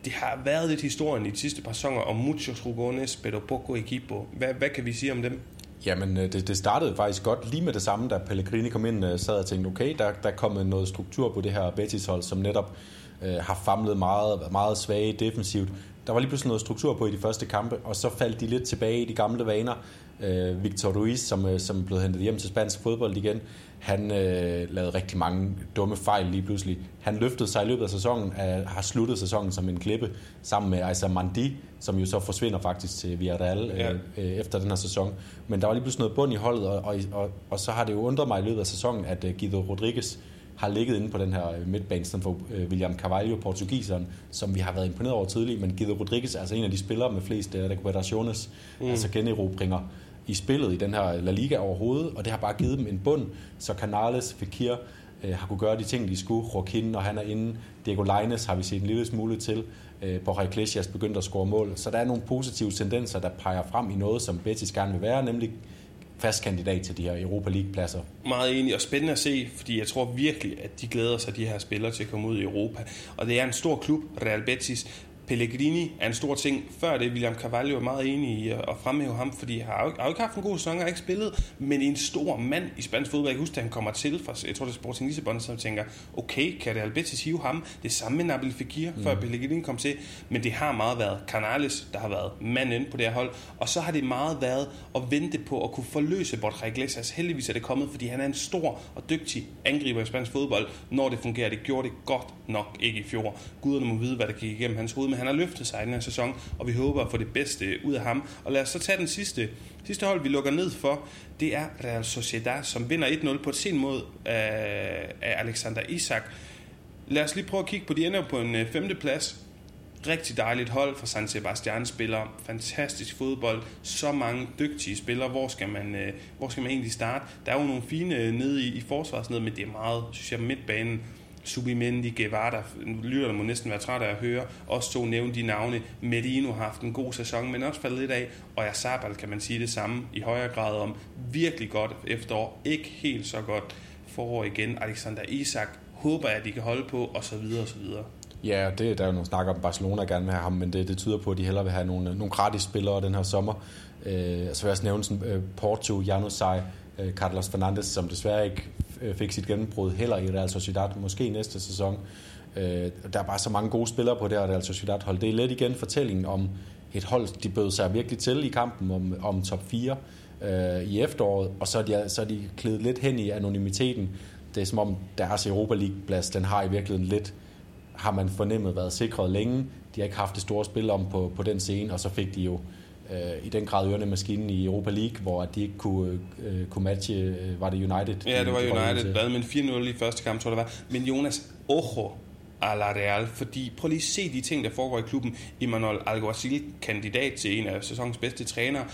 [SPEAKER 1] Det har været lidt historien i de sidste par sæsoner om muchos rugones, pero poco equipo. Hvad, hvad kan vi sige om dem?
[SPEAKER 2] Jamen, øh, det, det startede faktisk godt lige med det samme, da Pellegrini kom ind, øh, sad og tænkte, okay, der, der kommer noget struktur på det her Betis-hold, som netop øh, har famlet meget, meget svage defensivt. Der var lige pludselig noget struktur på i de første kampe, og så faldt de lidt tilbage i de gamle vaner. Øh, Victor Ruiz, som, øh, som blev hentet hjem til spansk fodbold igen, han øh, lavede rigtig mange dumme fejl lige pludselig. Han løftede sig i løbet af sæsonen, af, har sluttet sæsonen som en klippe, sammen med Aisa Mandi, som jo så forsvinder faktisk til Villarreal ja. øh, øh, efter den her sæson. Men der var lige pludselig noget bund i holdet, og, og, og, og så har det jo undret mig i løbet af sæsonen, at uh, Guido Rodriguez har ligget inde på den her øh, midtbane, for uh, William Carvalho, portugiseren, som vi har været imponeret over tidligere, men Guido Rodriguez er altså en af de spillere med flest uh, recuperaciones, mm. altså generobringer i spillet i den her La Liga overhovedet, og det har bare givet dem en bund, så Canales, Fekir øh, har kunne gøre de ting, de skulle. Joaquin, når han er inde. Diego Leines har vi set en lille smule til. Øh, Borja Iglesias begyndte at score mål. Så der er nogle positive tendenser, der peger frem i noget, som Betis gerne vil være, nemlig fast kandidat til de her Europa League-pladser.
[SPEAKER 1] Meget enig og spændende at se, fordi jeg tror virkelig, at de glæder sig, de her spillere, til at komme ud i Europa. Og det er en stor klub, Real Betis, Pellegrini er en stor ting. Før det, William Carvalho er meget enig i at fremhæve ham, fordi han har jo, har jo ikke haft en god sæson, har ikke spillet, men en stor mand i spansk fodbold. Jeg husker, at han kommer til fra, jeg tror det er Sporting Lissabon, som tænker, okay, kan det Albetis hive ham? Det samme med Nabil Fekir, mm. før Pellegrini kom til, men det har meget været Canales, der har været manden på det her hold, og så har det meget været at vente på at kunne forløse Borja Iglesias. Heldigvis er det kommet, fordi han er en stor og dygtig angriber i spansk fodbold, når det fungerer. Det gjorde det godt nok ikke i fjor. Guderne må vide, hvad der gik igennem hans hoved, men han har løftet sig i den her sæson, og vi håber at få det bedste ud af ham. Og lad os så tage den sidste, sidste hold, vi lukker ned for. Det er Real Sociedad, som vinder 1-0 på et sen mod af, af Alexander Isak. Lad os lige prøve at kigge på, de ender på en øh, femte plads rigtig dejligt hold fra San Sebastian spiller fantastisk fodbold, så mange dygtige spillere, hvor skal man, øh, hvor skal man egentlig starte? Der er jo nogle fine øh, nede i, i forsvarsnede, men det er meget, synes jeg, midtbanen. Subimendi, Guevara, lytterne må næsten være træt af at høre. Også to nævne de navne. Medino har haft en god sæson, men også faldet lidt af. Og Sabal kan man sige det samme i højere grad om. Virkelig godt efterår. Ikke helt så godt forår igen. Alexander Isak håber jeg, at de kan holde på, og så videre, og så videre.
[SPEAKER 2] Ja, det, der er jo nogle snakker om, Barcelona gerne vil have ham, men det, det tyder på, at de hellere vil have nogle, nogle gratis spillere den her sommer. Øh, så vil jeg også nævne sådan, øh, Porto, Janusaj, Øh, Carlos Fernandes, som desværre ikke øh, fik sit gennembrud heller i Real Sociedad, måske næste sæson. Øh, der er bare så mange gode spillere på det her Real Sociedad hold. Det er lidt igen fortællingen om et hold, de bød sig virkelig til i kampen om, om top 4 øh, i efteråret, og så er, de, så er de klædet lidt hen i anonymiteten. Det er som om deres Europa League-plads, den har i virkeligheden lidt har man fornemmet været sikret længe. De har ikke haft det store spil om på, på den scene, og så fik de jo øh, i den grad ørerne maskinen i Europa League, hvor de ikke kunne, øh, kunne matche, øh, var det United?
[SPEAKER 1] Ja, det var United, hvad med 4-0 i første kamp, tror jeg det var. Men Jonas, ojo, a la Real, fordi prøv lige at se de ting, der foregår i klubben. Emmanuel Alguacil, kandidat til en af sæsonens bedste trænere.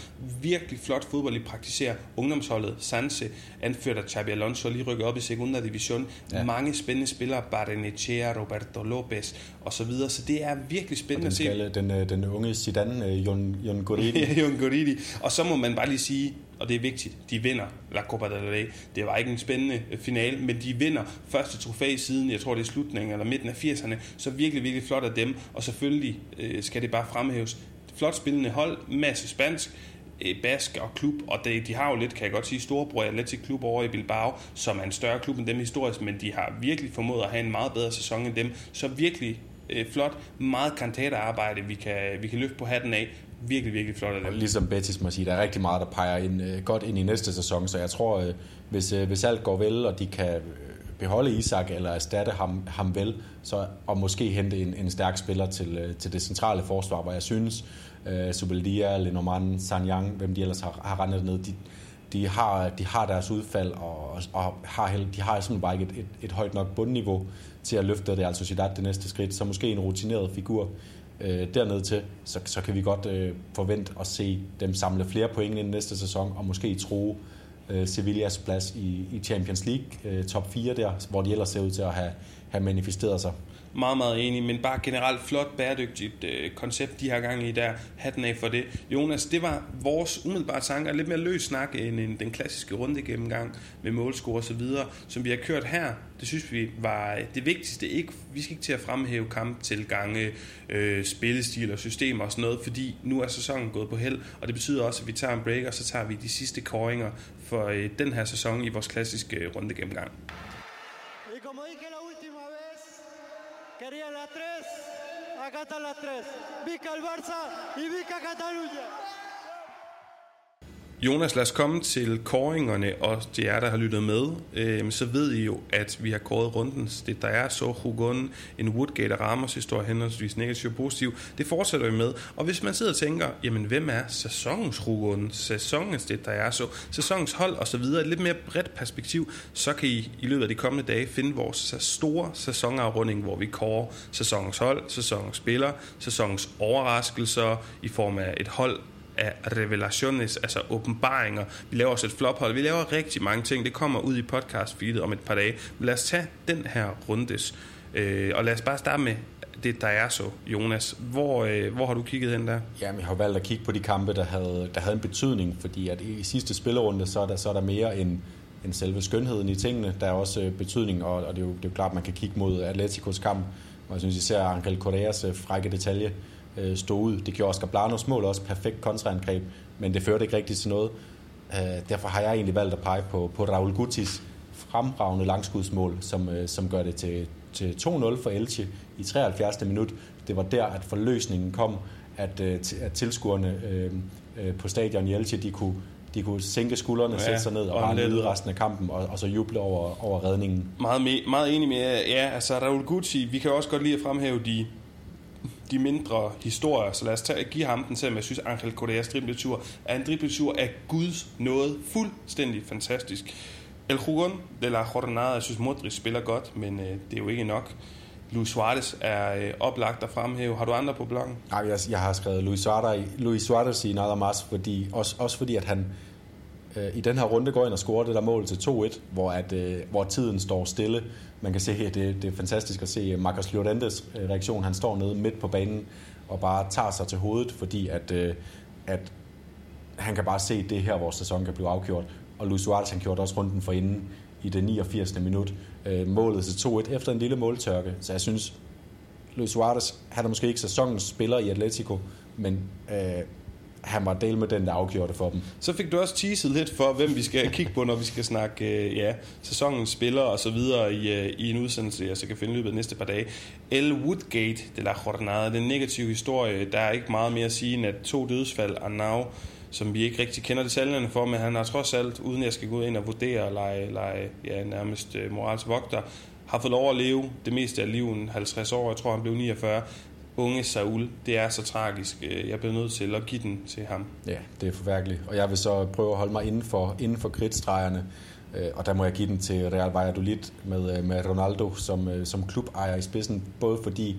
[SPEAKER 1] Virkelig flot fodbold, i praktiserer ungdomsholdet. Sanse, anført af Xabi Alonso, lige rykket op i Segunda Division. Ja. Mange spændende spillere, Barrenechea, Roberto Lopez og så videre. Så det er virkelig spændende
[SPEAKER 2] at
[SPEAKER 1] se.
[SPEAKER 2] Den, øh, den unge Zidane, øh, Jon, Jon Goridi.
[SPEAKER 1] Jon Goridi. Og så må man bare lige sige, og det er vigtigt, de vinder La Copa del Rey. Det var ikke en spændende øh, finale, men de vinder første trofæ siden, jeg tror det er slutningen eller midten af 80'erne, så virkelig, virkelig flot af dem, og selvfølgelig øh, skal det bare fremhæves. Flot spillende hold, masse spansk, øh, bask og klub, og det, de har jo lidt, kan jeg godt sige, storebror Atletic Klub over i Bilbao, som er en større klub end dem historisk, men de har virkelig formået at have en meget bedre sæson end dem, så virkelig øh, flot, meget kantaterarbejde, vi kan, vi kan løfte på hatten af, virkelig, virkelig flot af dem.
[SPEAKER 2] Ligesom Betis må sige, der er rigtig meget, der peger ind, øh, godt ind i næste sæson, så jeg tror, øh, hvis, øh, hvis alt går vel, og de kan øh, beholde Isak eller erstatte ham, ham vel, så, og måske hente en, en stærk spiller til, øh, til det centrale forsvar, hvor jeg synes, øh, Subeldia, Lenormand, Sanyang, hvem de ellers har, har rendet ned, de, de har, de har deres udfald, og, og har, de har simpelthen bare ikke et, et, et højt nok bundniveau til at løfte det, altså Sociedad det næste skridt, så måske en rutineret figur øh, dernede til, så, så kan vi godt øh, forvente at se dem samle flere point i næste sæson, og måske tro øh, Sevillas plads i, i Champions League, øh, top 4 der, hvor de ellers ser ud til at have, have manifesteret sig
[SPEAKER 1] meget, meget enig, men bare generelt flot, bæredygtigt øh, koncept, de har gang i der. Hatten af for det. Jonas, det var vores umiddelbare tanker, lidt mere løs snak end, end den klassiske runde gennemgang med målscore og så videre, som vi har kørt her. Det synes vi var øh, det vigtigste. Ikke, vi skal ikke til at fremhæve kamptilgange, øh, spillestil og systemer og sådan noget, fordi nu er sæsonen gået på held, og det betyder også, at vi tager en break, og så tager vi de sidste koringer for øh, den her sæson i vores klassiske runde gennemgang. Quería la 3, acá está la 3. Vica el Barça y Vica Cataluña. Jonas, lad os komme til koringerne, og de er der har lyttet med. Øh, så ved I jo, at vi har kåret rundens. Det der er så Hugon, en Woodgate og Ramos historie, henholdsvis negativ og positiv. Det fortsætter vi med. Og hvis man sidder og tænker, jamen hvem er sæsonens Hugon, sæsonens det der er så, sæsonens hold og så videre, et lidt mere bredt perspektiv, så kan I i løbet af de kommende dage finde vores store sæsonafrunding, hvor vi kårer sæsonens hold, sæsonens spiller, sæsonens overraskelser i form af et hold, af revelations, altså åbenbaringer. Vi laver også et flophold. Vi laver rigtig mange ting. Det kommer ud i podcast feedet om et par dage. Men lad os tage den her rundes. Øh, og lad os bare starte med det, der er så, Jonas. Hvor, øh, hvor har du kigget hen der?
[SPEAKER 2] Jamen, jeg har valgt at kigge på de kampe, der havde, der havde en betydning, fordi at i sidste spillerunde, så er der, så er der mere end, end selve skønheden i tingene. Der er også øh, betydning, og, og det, er jo, det er jo klart, at man kan kigge mod Atleticos kamp, og jeg synes især Angel Correas øh, frække detalje, øh, stod ud. Det gjorde Oscar Blanos mål også perfekt kontraangreb, men det førte ikke rigtigt til noget. Øh, derfor har jeg egentlig valgt at pege på, på Raul Gutis fremragende langskudsmål, som, øh, som gør det til, til 2-0 for Elche i 73. minut. Det var der, at forløsningen kom, at, øh, at tilskuerne øh, øh, på stadion i Elche, de kunne, de kunne sænke skuldrene, ja, sætte sig ned og bare nyde resten af kampen, og, og så juble over, over redningen.
[SPEAKER 1] Meget, me, meget enig med, ja, altså Raul Guti, vi kan også godt lide at fremhæve de de mindre historier, så lad os tage, give ham den, selvom jeg synes, Angel Correas dribletur er en dribletur af Guds noget fuldstændig fantastisk. El Jugon de la Jornada, jeg synes Modric spiller godt, men øh, det er jo ikke nok. Luis Suarez er øh, oplagt at fremhæve. Har du andre på bloggen?
[SPEAKER 2] Nej, jeg, jeg har skrevet Luis Suarez, Luis Suarez i nada más, fordi, også, også fordi at han øh, i den her runde går ind og scorer det der mål til 2-1, hvor, at, øh, hvor tiden står stille. Man kan se, at det, det er fantastisk at se øh, Marcos Llorentes øh, reaktion. Han står nede midt på banen og bare tager sig til hovedet, fordi at, øh, at han kan bare se, at det er her, hvor sæsonen kan blive afgjort. Og Luis Suarez han gjorde også runden for inden i det 89. minut. Øh, målet til 2-1 efter en lille måltørke. Så jeg synes, Luis Suarez, han er måske ikke sæsonens spiller i Atletico, men øh, han var del med den, der afgjorde for dem.
[SPEAKER 1] Så fik du også teaset lidt for, hvem vi skal kigge på, når vi skal snakke øh, ja, sæsonens spillere og så videre i, øh, i en udsendelse, jeg så kan finde løbet af næste par dage. El Woodgate de la Jornada, den negative historie, der er ikke meget mere at sige end at to dødsfald, Arnau, som vi ikke rigtig kender detaljerne for, men han har trods alt, uden jeg skal gå ind og vurdere og lege, lege ja, nærmest øh, morals vogter, har fået lov at leve det meste af livet, 50 år, jeg tror han blev 49. Unge Saul, det er så tragisk. Øh, jeg bliver nødt til at give den til ham.
[SPEAKER 2] Ja, det er forfærdeligt. Og jeg vil så prøve at holde mig inden for, inden for kridtstregerne, øh, og der må jeg give den til Real Valladolid med, øh, med Ronaldo som, som klubejer i spidsen, både fordi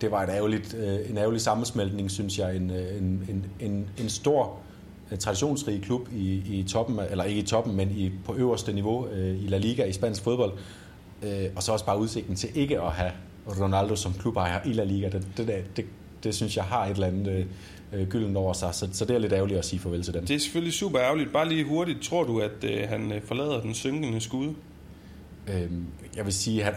[SPEAKER 2] det var et ærgerligt, en ærgerlig sammensmeltning, synes jeg. En, en, en, en, en stor traditionsrig klub i, i toppen, eller ikke i toppen, men i, på øverste niveau i La Liga i spansk fodbold. Og så også bare udsigten til ikke at have Ronaldo som klubejer i La Liga. Det, det, det, det synes jeg har et eller andet øh, gylden over sig, så, så det er lidt ærgerligt at sige farvel til dem.
[SPEAKER 1] Det er selvfølgelig super ærgerligt. Bare lige hurtigt, tror du, at øh, han forlader den synkende skud?
[SPEAKER 2] Øhm, jeg vil sige, at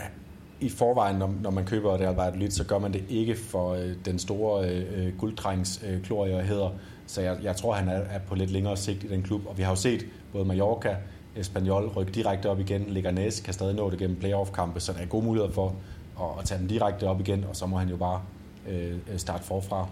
[SPEAKER 2] i forvejen, når, når man køber Real Valladolid, så gør man det ikke for øh, den store øh, gulddrengs øh, glorie hedder. Så jeg, jeg tror, han er, er på lidt længere sigt i den klub. Og vi har jo set både Mallorca, Espanyol rykke direkte op igen. Leganés kan stadig nå det gennem playoff-kampe, så der er gode muligheder for at, at tage den direkte op igen, og så må han jo bare øh, starte forfra.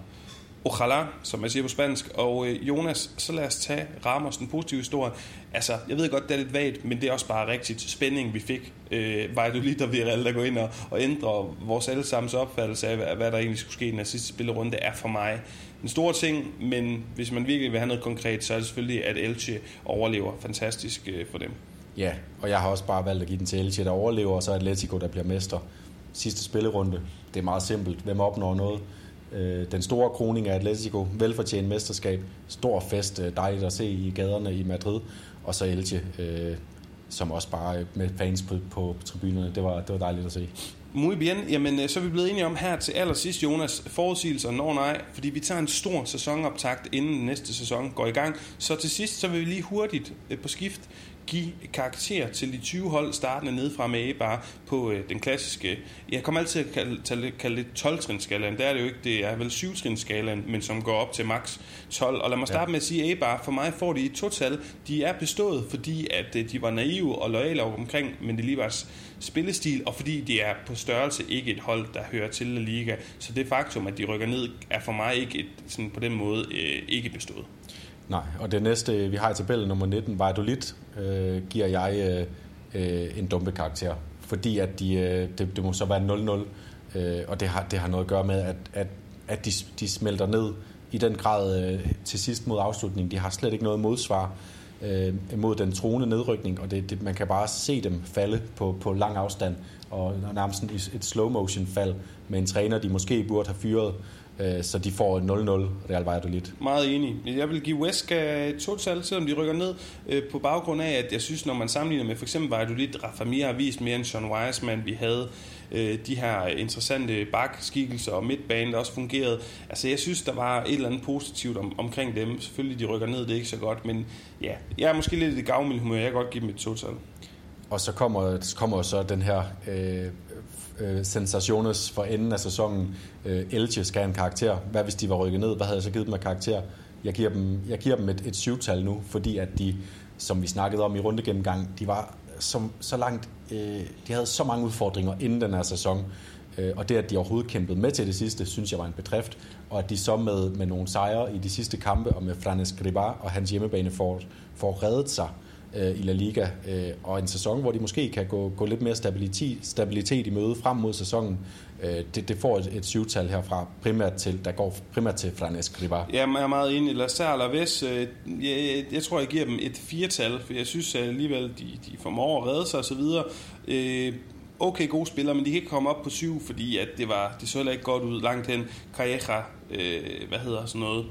[SPEAKER 1] Ojalá, som man siger på spansk. Og øh, Jonas, så lad os tage Ramos, den positive historie. Altså, jeg ved godt, det er lidt vagt, men det er også bare rigtigt spænding, vi fik. Øh, var du lige der Villarreal, der går ind og, og ændrer vores allesammens opfattelse af, hvad der egentlig skulle ske i den sidste spillerunde, er for mig en stor ting, men hvis man virkelig vil have noget konkret, så er det selvfølgelig, at Elche overlever fantastisk øh, for dem.
[SPEAKER 2] Ja, og jeg har også bare valgt at give den til Elche, der overlever, og så Atletico, der bliver mester. Sidste spillerunde, det er meget simpelt. Hvem opnår noget? øh, den store kroning af Atletico, velfortjent mesterskab, stor fest, øh, dejligt at se i gaderne i Madrid, og så Elche, øh, som også bare øh, med fans på, på tribunerne, det var, det var dejligt at se.
[SPEAKER 1] Muy bien. Jamen, øh, så er vi blevet enige om her til allersidst, Jonas, forudsigelser, når nej, fordi vi tager en stor sæsonoptakt, inden næste sæson går i gang. Så til sidst, så vil vi lige hurtigt på skift give karakter til de 20 hold startende ned fra med bare på øh, den klassiske, jeg kommer altid at kalde, kalde, kalde det 12 skalaen det er det jo ikke, det er vel 7 skalaen men som går op til max 12, og lad mig starte ja. med at sige, at bare for mig får de et total, de er bestået, fordi at øh, de var naive og loyale omkring men det lige var spillestil, og fordi de er på størrelse ikke et hold, der hører til La Liga, så det faktum, at de rykker ned, er for mig ikke et, sådan på den måde øh, ikke bestået.
[SPEAKER 2] Nej, og det næste, vi har i tabellen nummer 19, Valladolid, øh, giver jeg øh, en dumpe karakter. Fordi at de, øh, det, det må så være 0-0, øh, og det har, det har noget at gøre med, at, at, at de, de smelter ned i den grad øh, til sidst mod afslutningen. De har slet ikke noget modsvar øh, mod den troende nedrykning, og det, det, man kan bare se dem falde på, på lang afstand, og nærmest et slow motion fald med en træner, de måske burde have fyret. Øh, så de får 0-0 Real Valladolid.
[SPEAKER 1] Meget enig. Jeg vil give Huesca et total, selvom de rykker ned, øh, på baggrund af, at jeg synes, når man sammenligner med for eksempel Valladolid, Rafa Mir har vist mere end Sean Wiseman. Vi havde øh, de her interessante bakskikkelser og midtbanen, der også fungerede. Altså, jeg synes, der var et eller andet positivt om, omkring dem. Selvfølgelig, de rykker ned, det er ikke så godt, men ja, jeg er måske lidt i det gavmilde humør. Jeg kan godt give dem et total.
[SPEAKER 2] Og så kommer, så kommer så den her øh, øh, sensationes for enden af sæsonen. Øh, Elche skal have en karakter. Hvad hvis de var rykket ned? Hvad havde jeg så givet dem af karakter? Jeg giver dem, jeg giver dem et, et syvtal nu, fordi at de, som vi snakkede om i rundegennemgang, de var som, så langt, øh, de havde så mange udfordringer inden den her sæson. Øh, og det, at de overhovedet kæmpede med til det sidste, synes jeg var en bedrift. Og at de så med, med nogle sejre i de sidste kampe, og med Franes Gribar og hans hjemmebane får, får reddet sig øh, Øh, i La Liga, øh, og en sæson, hvor de måske kan gå, gå lidt mere stabilitet, stabilitet i møde frem mod sæsonen, øh, det, det får et, et syvtal herfra, primært til, der går primært til Franes Ribar.
[SPEAKER 1] Ja, jeg er meget enig. Lazar og Laves, øh, jeg, jeg, tror, jeg giver dem et firetal, for jeg synes øh, alligevel, de, de formår at redde sig osv. Øh, okay gode spillere, men de kan ikke komme op på syv, fordi at det, var, det så heller ikke godt ud langt hen. Calleja, øh, hvad hedder sådan noget,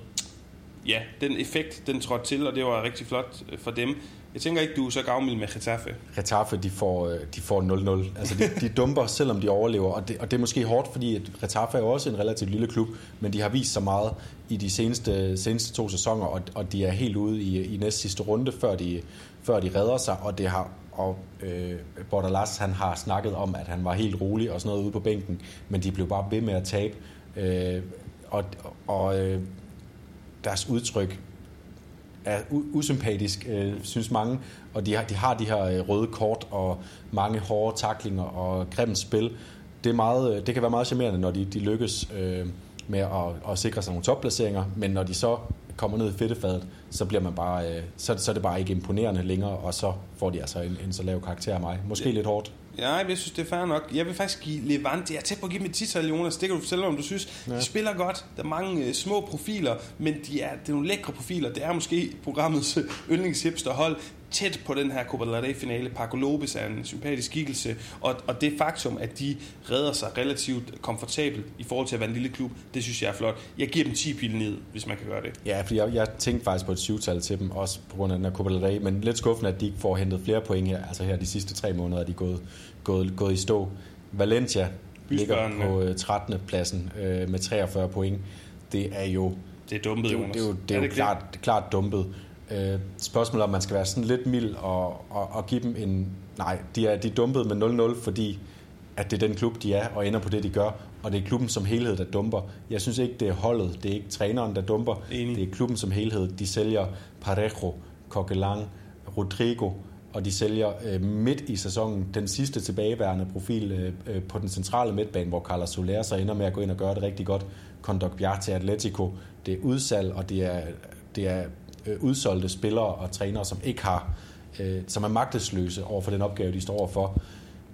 [SPEAKER 1] ja, den effekt, den trådte til, og det var rigtig flot øh, for dem. Jeg tænker ikke, du er så gavmild med Getafe.
[SPEAKER 2] Getafe, de får, øh, de får 0-0. Altså, de, de dumper, selvom de overlever. Og det, og det er måske hårdt, fordi at Getafe er jo også en relativt lille klub, men de har vist så meget i de seneste, seneste to sæsoner, og, og de er helt ude i, i næst sidste runde, før de, før de redder sig, og det har og øh, Bordalas, han har snakket om, at han var helt rolig og sådan noget ude på bænken, men de blev bare ved med at tabe. Øh, og og øh, deres udtryk er usympatisk, øh, synes mange, og de har, de har de her øh, røde kort og mange hårde taklinger og grimt spil. Det, er meget, øh, det kan være meget charmerende, når de, de lykkes øh, med at, at sikre sig nogle topplaceringer, men når de så kommer ned i fedtefadet, så bliver man bare, øh, så, så er det bare ikke imponerende længere, og så får de altså en, en så lav karakter af mig. Måske ja. lidt hårdt.
[SPEAKER 1] Ja, jeg synes, det er fair nok. Jeg vil faktisk give Levante, jeg er tæt på at give dem et tital, Jonas. Det kan du fortælle om du synes. Ja. De spiller godt. Der er mange øh, små profiler, men de er, det er nogle lækre profiler. Det er måske programmets yndlingshipsterhold tæt på den her Copa del Rey-finale. Paco Lopez er en sympatisk skikkelse, og, og det faktum, at de redder sig relativt komfortabelt i forhold til at være en lille klub, det synes jeg er flot. Jeg giver dem 10 pil ned, hvis man kan gøre det.
[SPEAKER 2] Ja, fordi jeg, jeg tænkte faktisk på et syvtal til dem, også på grund af den her Copa del Rey, men lidt skuffende, at de ikke får hentet flere point her. Altså her de sidste tre måneder er de gået, gået, gået i stå. Valencia ligger på 13. Øh, pladsen øh, med 43 point. Det er jo...
[SPEAKER 1] Det er dumpet,
[SPEAKER 2] det,
[SPEAKER 1] Jonas.
[SPEAKER 2] Det er jo, det er, er det jo klart, klart dumpet. Øh, spørgsmålet om man skal være sådan lidt mild og, og, og give dem en... Nej, de er, de er dumpet med 0-0, fordi at det er den klub, de er, og ender på det, de gør. Og det er klubben som helhed, der dumper. Jeg synes ikke, det er holdet. Det er ikke træneren, der dumper. Enig. Det er klubben som helhed. De sælger Parejo, Coquelin, Rodrigo, og de sælger øh, midt i sæsonen den sidste tilbageværende profil øh, øh, på den centrale midtbane, hvor Carlos Soler så ender med at gå ind og gøre det rigtig godt. Condogbia til Atletico. Det er udsalg, og det er, det er øh, udsolgte spillere og trænere, som ikke har, øh, som er magtesløse over for den opgave, de står overfor.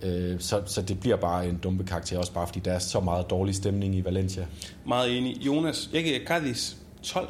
[SPEAKER 2] Øh, så, så det bliver bare en dumpe karakter, også bare fordi der er så meget dårlig stemning i Valencia.
[SPEAKER 1] Meget enig. Jonas, jeg giver Cadiz 12.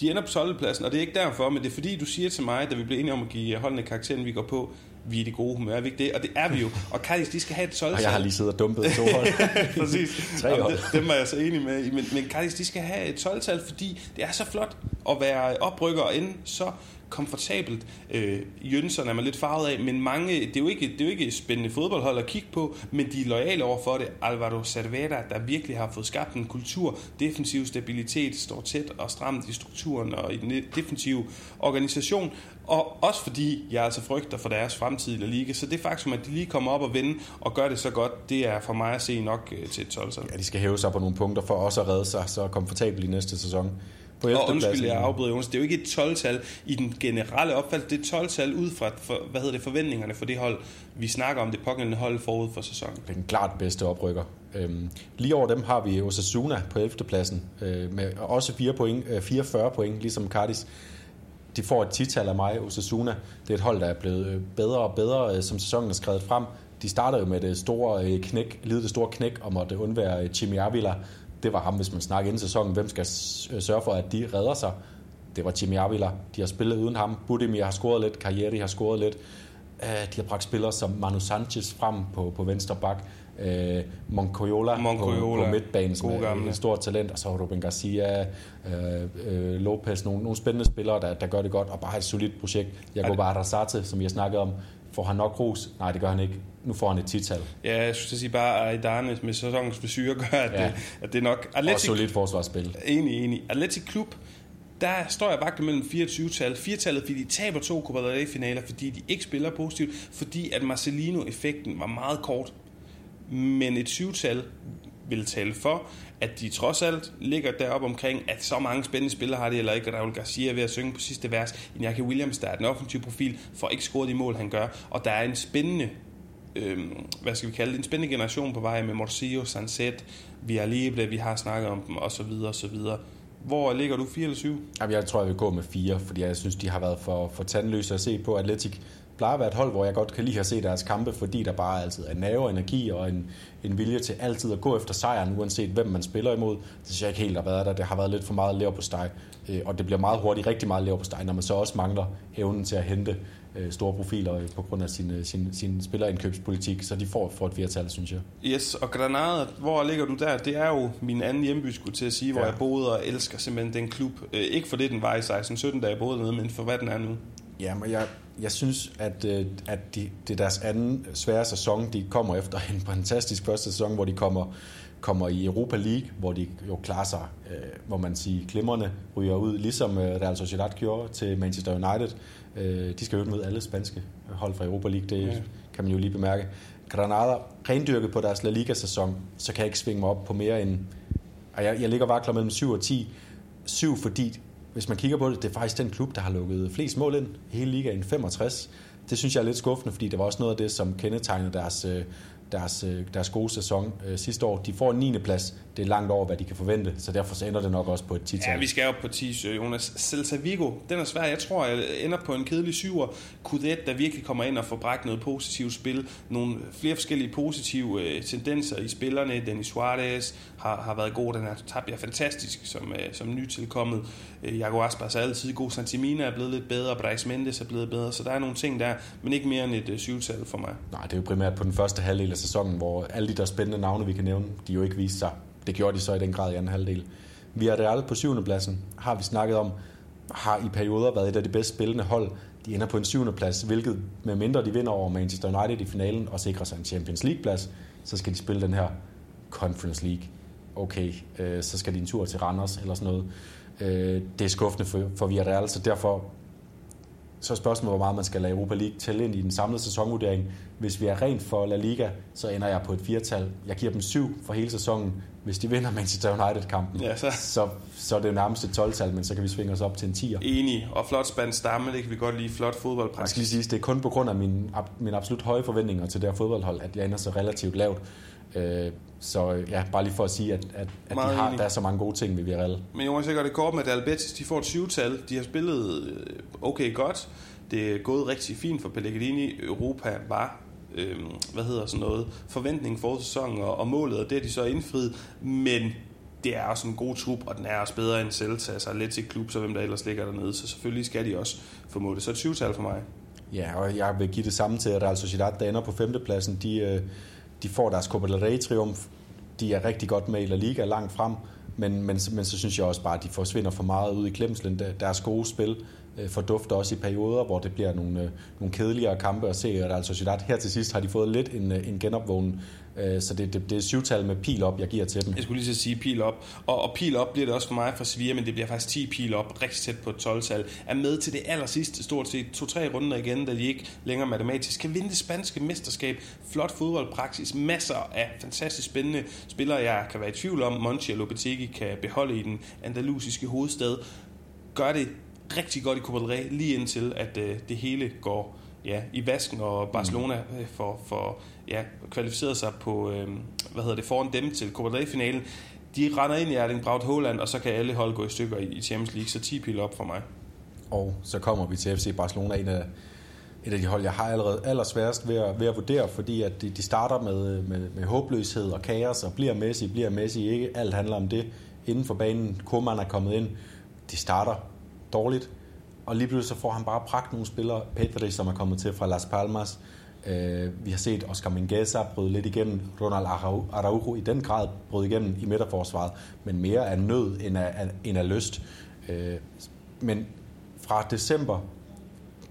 [SPEAKER 1] De ender på 12. pladsen, og det er ikke derfor, men det er fordi, du siger til mig, da vi blev enige om at give holdene karakteren, vi går på, vi er det gode humør, er vi ikke det? Og det er vi jo. Og Cadiz, de skal have et 12
[SPEAKER 2] Og jeg har lige siddet og dumpet to hold.
[SPEAKER 1] Præcis. Tre hold. Dem var jeg så enig med. Men, men Cadiz, de skal have et 12-tal, fordi det er så flot at være oprykker og ende så komfortabelt. Øh, Jønsson er man lidt farvet af, men mange, det er, jo ikke, det er jo ikke et spændende fodboldhold at kigge på, men de er lojale over for det. Alvaro Cervera, der virkelig har fået skabt en kultur, defensiv stabilitet, står tæt og stramt i strukturen og i den defensive organisation, og også fordi jeg altså frygter for deres fremtid i La Liga, så det faktum, at de lige kommer op og vinde og gør det så godt, det er for mig at se nok øh, til et 12
[SPEAKER 2] Ja, de skal hæve sig på nogle punkter for også at redde sig så komfortabelt i næste sæson
[SPEAKER 1] på Og undskyld, jeg afbryder Jonas, det er jo ikke et 12-tal i den generelle opfattelse, det er 12-tal ud fra, for, hvad hedder det, forventningerne for det hold, vi snakker om det pågældende hold forud for sæsonen.
[SPEAKER 2] Den klart bedste oprykker. Øhm, lige over dem har vi Osasuna på 11. pladsen, øh, med også 4 point, øh, 44 point, ligesom Cardis. De får et tital af mig, Osasuna. Det er et hold, der er blevet øh, bedre og bedre, øh, som sæsonen er skrevet frem. De starter jo med det store øh, knæk, lide det store knæk om at undvære Chimi Avila, det var ham, hvis man snakker inden sæsonen. Hvem skal sørge for, at de redder sig? Det var Jimmy Avila. De har spillet uden ham. Budimir har scoret lidt. Carrieri har scoret lidt. Øh, de har bragt spillere som Manu Sanchez frem på, på venstre bak. Øh, Moncoyola, Moncoyola på, på midtbanen, som er et stort talent, og så Ruben Garcia, øh, øh, Lopez, nogle, nogle spændende spillere, der, der gør det godt, og bare et solidt projekt. Jacob Arrasate, som har snakket om, Får han nok ros? Nej, det gør han ikke. Nu får han et tital.
[SPEAKER 1] Ja, jeg synes sige bare, at Aydane med sæsonens frisyr gør, at, ja. det, at det er nok...
[SPEAKER 2] Atletic, og solidt forsvarsspil.
[SPEAKER 1] Enig, enig. Atletic Klub, der står jeg bare mellem 24-tal. 4-tallet, fordi de taber to Copa del Rey-finaler, fordi de ikke spiller positivt, fordi at Marcelino-effekten var meget kort. Men et 7-tal vil tale for, at de trods alt ligger deroppe omkring, at så mange spændende spillere har de, eller ikke Raul Garcia ved at synge på sidste vers. Iñaki Williams, der er den offensiv profil, får ikke scoret de mål, han gør. Og der er en spændende øhm, hvad skal vi kalde det, en spændende generation på vej med Morsillo, Sanset, Libre, vi har snakket om dem, og så videre, og så videre. Hvor ligger du? 4 eller 7?
[SPEAKER 2] Jamen, jeg tror, jeg vil gå med 4, fordi jeg synes, de har været for, for tandløse at se på. Atletic plejer at være et hold, hvor jeg godt kan lide at se deres kampe, fordi der bare altid er nerve energi og en, en vilje til altid at gå efter sejren, uanset hvem man spiller imod. Det synes jeg ikke helt har været der. Det har været lidt for meget lever på steg, øh, og det bliver meget hurtigt rigtig meget lever på steg, når man så også mangler evnen til at hente øh, store profiler øh, på grund af sin, sin, sin spillerindkøbspolitik, så de får, får et flertal, synes jeg.
[SPEAKER 1] Yes, og Granada, hvor ligger du der? Det er jo min anden hjemby, skulle til at sige, hvor ja. jeg boede og elsker simpelthen den klub. ikke for det, den var i 16-17, da jeg boede dernede, men for hvad den er nu.
[SPEAKER 2] Ja, men jeg, jeg synes, at, at de, det er deres anden svære sæson. De kommer efter en fantastisk første sæson, hvor de kommer, kommer i Europa League, hvor de jo klarer sig, øh, hvor man siger, glimrende ryger ud, ligesom Real Sociedad gjorde til Manchester United. Øh, de skal jo møde alle spanske hold fra Europa League, det ja. kan man jo lige bemærke. Granada, rendyrket på deres La Liga-sæson, så kan jeg ikke svinge mig op på mere end... Jeg, jeg ligger vakler mellem 7 og 10. 7, fordi hvis man kigger på det, det er faktisk den klub, der har lukket flest mål ind i hele ligaen, 65. Det synes jeg er lidt skuffende, fordi det var også noget af det, som kendetegnede deres, øh, deres, øh, deres gode sæson øh, sidste år. De får en 9. plads. Det er langt over, hvad de kan forvente, så derfor så ender det nok også på et 10
[SPEAKER 1] Ja, vi skal op på 10, Jonas. Celta Vigo, den er svær. Jeg tror, jeg ender på en kedelig syver. Kudet, der virkelig kommer ind og får bragt noget positivt spil. Nogle flere forskellige positive øh, tendenser i spillerne. Denis Suarez har, har været god. Den her er fantastisk som, øh, som nytilkommet. Øh, Jago Aspas er altid god. Santimina er blevet lidt bedre. Brais Mendes er blevet bedre. Så der er nogle ting der, men ikke mere end et øh, syvtal for mig.
[SPEAKER 2] Nej, det er jo primært på den første halvdel af sæsonen, hvor alle de der spændende navne, vi kan nævne, de jo ikke viste sig. Det gjorde de så i den grad i anden halvdel. Vi er Real på syvende pladsen, har vi snakket om, har i perioder været et af de bedst spillende hold. De ender på en syvende plads, hvilket med mindre de vinder over Manchester United i finalen og sikrer sig en Champions League plads, så skal de spille den her Conference League. Okay, øh, så skal de en tur til Randers eller sådan noget. Øh, det er skuffende for, for Villarreal, så derfor så er spørgsmålet, hvor meget man skal lade Europa League tælle ind i den samlede sæsonvurdering. Hvis vi er rent for La Liga, så ender jeg på et firtal. Jeg giver dem syv for hele sæsonen. Hvis de vinder Manchester United-kampen, ja, så. Så, så er det jo nærmest et 12-tal, men så kan vi svinge os op til en 10'er.
[SPEAKER 1] Enig, og flot spændt stamme, det kan vi godt lide. Flot fodboldpraksis.
[SPEAKER 2] Jeg skal lige sige, det er kun på grund af mine, mine absolut høje forventninger til det her fodboldhold, at jeg ender så relativt lavt. Øh, så ja, bare lige for at sige, at, at, at de har, der er så mange gode ting ved Villarreal.
[SPEAKER 1] Men Jonas, jeg gør det kort med, at Albetis de får et syvtal. De har spillet øh, okay godt. Det er gået rigtig fint for Pellegrini. Europa var øh, hvad hedder sådan noget, forventning for sæsonen og, og målet, og det er de så indfriet. Men det er også en god trup, og den er også bedre end Celta, altså lidt til klub, så hvem der ellers ligger dernede. Så selvfølgelig skal de også formå det. Så et 20-tal for mig.
[SPEAKER 2] Ja, og jeg vil give det samme til Real Sociedad, der ender på femtepladsen. De, øh, de får deres Copa del Rey-triumf. De er rigtig godt med i La Liga langt frem, men, men, men så synes jeg også bare, at de forsvinder for meget ud i klemslen. Deres gode spil øh, fordufter også i perioder, hvor det bliver nogle, øh, nogle kedeligere kampe at se. Og altså Sociedad her til sidst har de fået lidt en, øh, en genopvågning Øh, så det, det, det er syvtal med pil op, jeg giver til dem.
[SPEAKER 1] Jeg skulle lige så sige pil op. Og, og pil op bliver det også for mig fra Sevilla, men det bliver faktisk 10 pil op, rigtig tæt på et 12-tal. Er med til det aller sidste, stort set to-tre runder igen, da de ikke længere matematisk kan vinde det spanske mesterskab. Flot fodboldpraksis, masser af fantastisk spændende spillere, jeg kan være i tvivl om. Monchi og Lopetegi kan beholde i den andalusiske hovedstad. Gør det rigtig godt i Copa del Rey, lige indtil at øh, det hele går ja, i vasken, og Barcelona mm. for, for ja, kvalificeret sig på, øh, hvad hedder det, foran dem til Copa del finalen De render ind i Erling Braut Haaland, og så kan alle hold gå i stykker i Champions League, så 10 pil op for mig.
[SPEAKER 2] Og så kommer vi til FC Barcelona, en af, et af de hold, jeg har allerede allersværest ved at, ved at vurdere, fordi at de, de starter med, med, med håbløshed og kaos, og bliver Messi, bliver Messi ikke. Alt handler om det. Inden for banen, Koeman er kommet ind. De starter dårligt, og lige pludselig så får han bare pragt nogle spillere. Pedri, som er kommet til fra Las Palmas. Uh, vi har set Oscar Mingueza bryde lidt igennem. Ronald Araujo i den grad bryde igennem i midterforsvaret. Men mere af nød end af, end af lyst. Uh, men fra december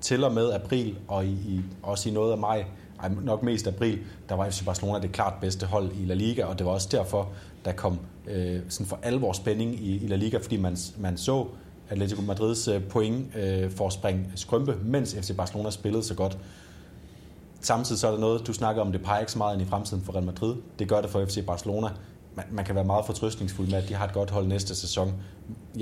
[SPEAKER 2] til og med april, og i, i, også i noget af maj, ej, nok mest april, der var FC Barcelona det klart bedste hold i La Liga, og det var også derfor, der kom øh, sådan for alvor spænding i, i La Liga, fordi man, man så Atletico Madrids øh, point øh, for at springe skrømpe, mens FC Barcelona spillede så godt. Samtidig så er der noget, du snakker om, det peger ikke så meget ind i fremtiden for Real Madrid. Det gør det for FC Barcelona. Man, man kan være meget fortrøstningsfuld med, at de har et godt hold næste sæson. Jeg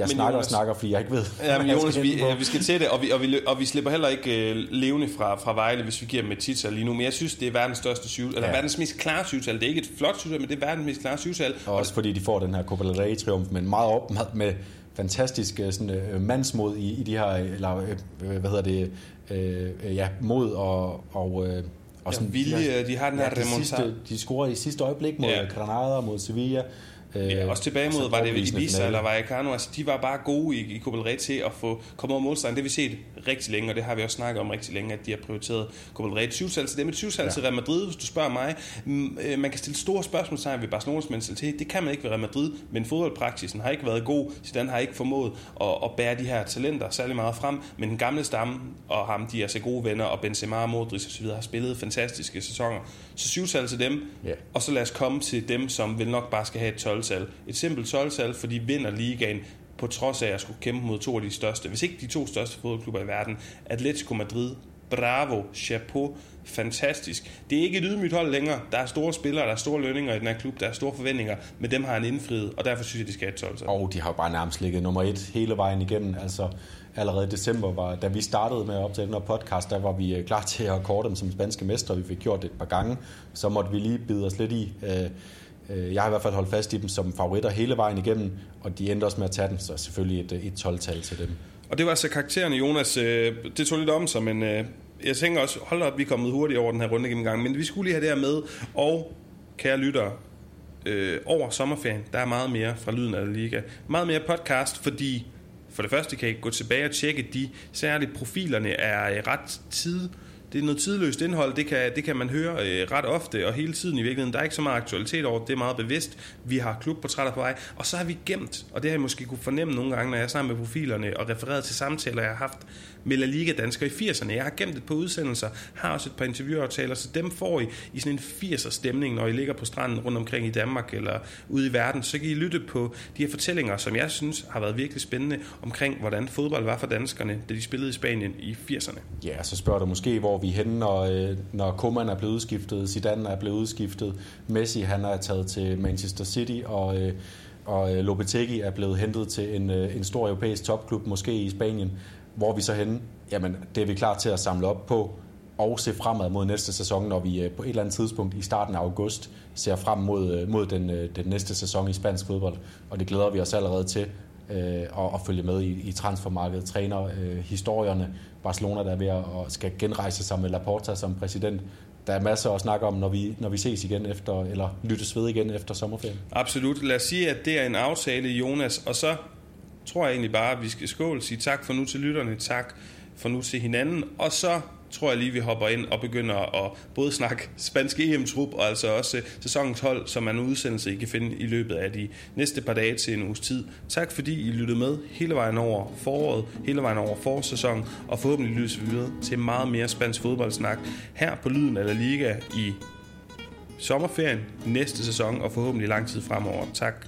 [SPEAKER 2] men snakker Jonas, og snakker, fordi jeg ikke ved,
[SPEAKER 1] Ja, men Jonas, vi, vi skal til det, og vi, og vi, og vi slipper heller ikke uh, levende fra, fra Vejle, hvis vi giver dem et titel lige nu. Men jeg synes, det er verdens største syv, eller ja. verdens mest klare syvtal. Det er ikke et flot syvtal, men det er verdens mest klare syvtal.
[SPEAKER 2] Og også fordi de får den her Copa del Rey triumf, men meget op med, med fantastisk øh, sådan, øh, mandsmod i, i de her, eller øh, hvad hedder det, øh, ja, mod og, og øh,
[SPEAKER 1] og sådan, ja, vilje, de har den her
[SPEAKER 2] ja, de, sidste, de scorer i sidste øjeblik mod ja. Granada, mod Sevilla.
[SPEAKER 1] Ja, også tilbage mod, var det Ibiza eller Vallecano, altså de var bare gode i, i Copa del Rey til at få komme over målstregen. Det har vi set rigtig længe, og det har vi også snakket om rigtig længe, at de har prioriteret Copa del Rey. 20 til dem, 20 ja. til Real Madrid, hvis du spørger mig. Øh, man kan stille store spørgsmål ved Barcelonas mentalitet. Det kan man ikke ved Real Madrid, men fodboldpraksisen har ikke været god. Zidane har ikke formået at, at bære de her talenter særlig meget frem, men den gamle stamme og ham, de er så gode venner, og Benzema og Modric osv. har spillet fantastiske sæsoner. Så 20 til dem, yeah. og så lad os komme til dem, som vil nok bare skal have et 12 12-tal. Et simpelt 12-tal, for de vinder ligaen på trods af at skulle kæmpe mod to af de største, hvis ikke de to største fodboldklubber i verden. Atletico Madrid, bravo, chapeau, fantastisk. Det er ikke et ydmygt hold længere. Der er store spillere, der er store lønninger i den her klub, der er store forventninger, men dem har han indfriet, og derfor synes jeg, de skal have et 12
[SPEAKER 2] Og de har jo bare nærmest ligget nummer et hele vejen igennem. Altså, allerede i december, var, da vi startede med at optage den her podcast, der var vi øh, klar til at kåre dem som spanske mestre. Vi fik gjort det et par gange. Så måtte vi lige bide os lidt i. Øh, Øh, jeg har i hvert fald holdt fast i dem som favoritter hele vejen igennem, og de endte også med at tage dem, så selvfølgelig et, et 12-tal til dem.
[SPEAKER 1] Og det var altså karaktererne, Jonas. Øh, det tog lidt om sig, men øh, jeg tænker også, hold op, vi er kommet hurtigt over den her runde gennemgang, men vi skulle lige have det her med, og kære lyttere, øh, over sommerferien, der er meget mere fra Lyden af Liga. Meget mere podcast, fordi for det første kan I gå tilbage og tjekke de, særligt profilerne er ret tid det er noget tidløst indhold, det kan, det kan man høre øh, ret ofte og hele tiden i virkeligheden. Der er ikke så meget aktualitet over det, er meget bevidst. Vi har klubportrætter på vej, og så har vi gemt, og det har jeg måske kunne fornemme nogle gange, når jeg er sammen med profilerne og refereret til samtaler, jeg har haft med La Liga-danskere i 80'erne. Jeg har gemt et par udsendelser, har også et par interviewaftaler, så dem får I i sådan en 80'er stemning, når I ligger på stranden rundt omkring i Danmark eller ude i verden. Så kan I lytte på de her fortællinger, som jeg synes har været virkelig spændende omkring, hvordan fodbold var for danskerne, da de spillede i Spanien i 80'erne.
[SPEAKER 2] Ja, så spørger du måske, hvor vi er henne, når, øh, når Koeman er blevet udskiftet, Zidane er blevet udskiftet, Messi han er taget til Manchester City, og øh, og øh, Lopetegi er blevet hentet til en, en stor europæisk topklub, måske i Spanien. Hvor er vi så henne? Jamen, det er vi klar til at samle op på og se fremad mod næste sæson, når vi på et eller andet tidspunkt i starten af august ser frem mod, mod den, den næste sæson i spansk fodbold. Og det glæder vi os allerede til øh, at, at følge med i, i transfermarkedet. Træner øh, historierne, Barcelona der er ved at skal genrejse sig med Laporta som præsident. Der er masser at snakke om, når vi, når vi ses igen efter, eller lyttes ved igen efter sommerferien.
[SPEAKER 1] Absolut. Lad os sige, at det er en aftale, Jonas, og så tror jeg egentlig bare, at vi skal skåle, sige tak for nu til lytterne, tak for nu til hinanden, og så tror jeg lige, vi hopper ind og begynder at både snakke spansk EM-trup, og altså også øh, sæsonens hold, som er en udsendelse, I kan finde i løbet af de næste par dage til en uges tid. Tak fordi I lyttede med hele vejen over foråret, hele vejen over forårssæsonen, og forhåbentlig lyttes vi videre til meget mere spansk fodboldsnak her på Lyden af La Liga i sommerferien næste sæson, og forhåbentlig lang tid fremover. Tak.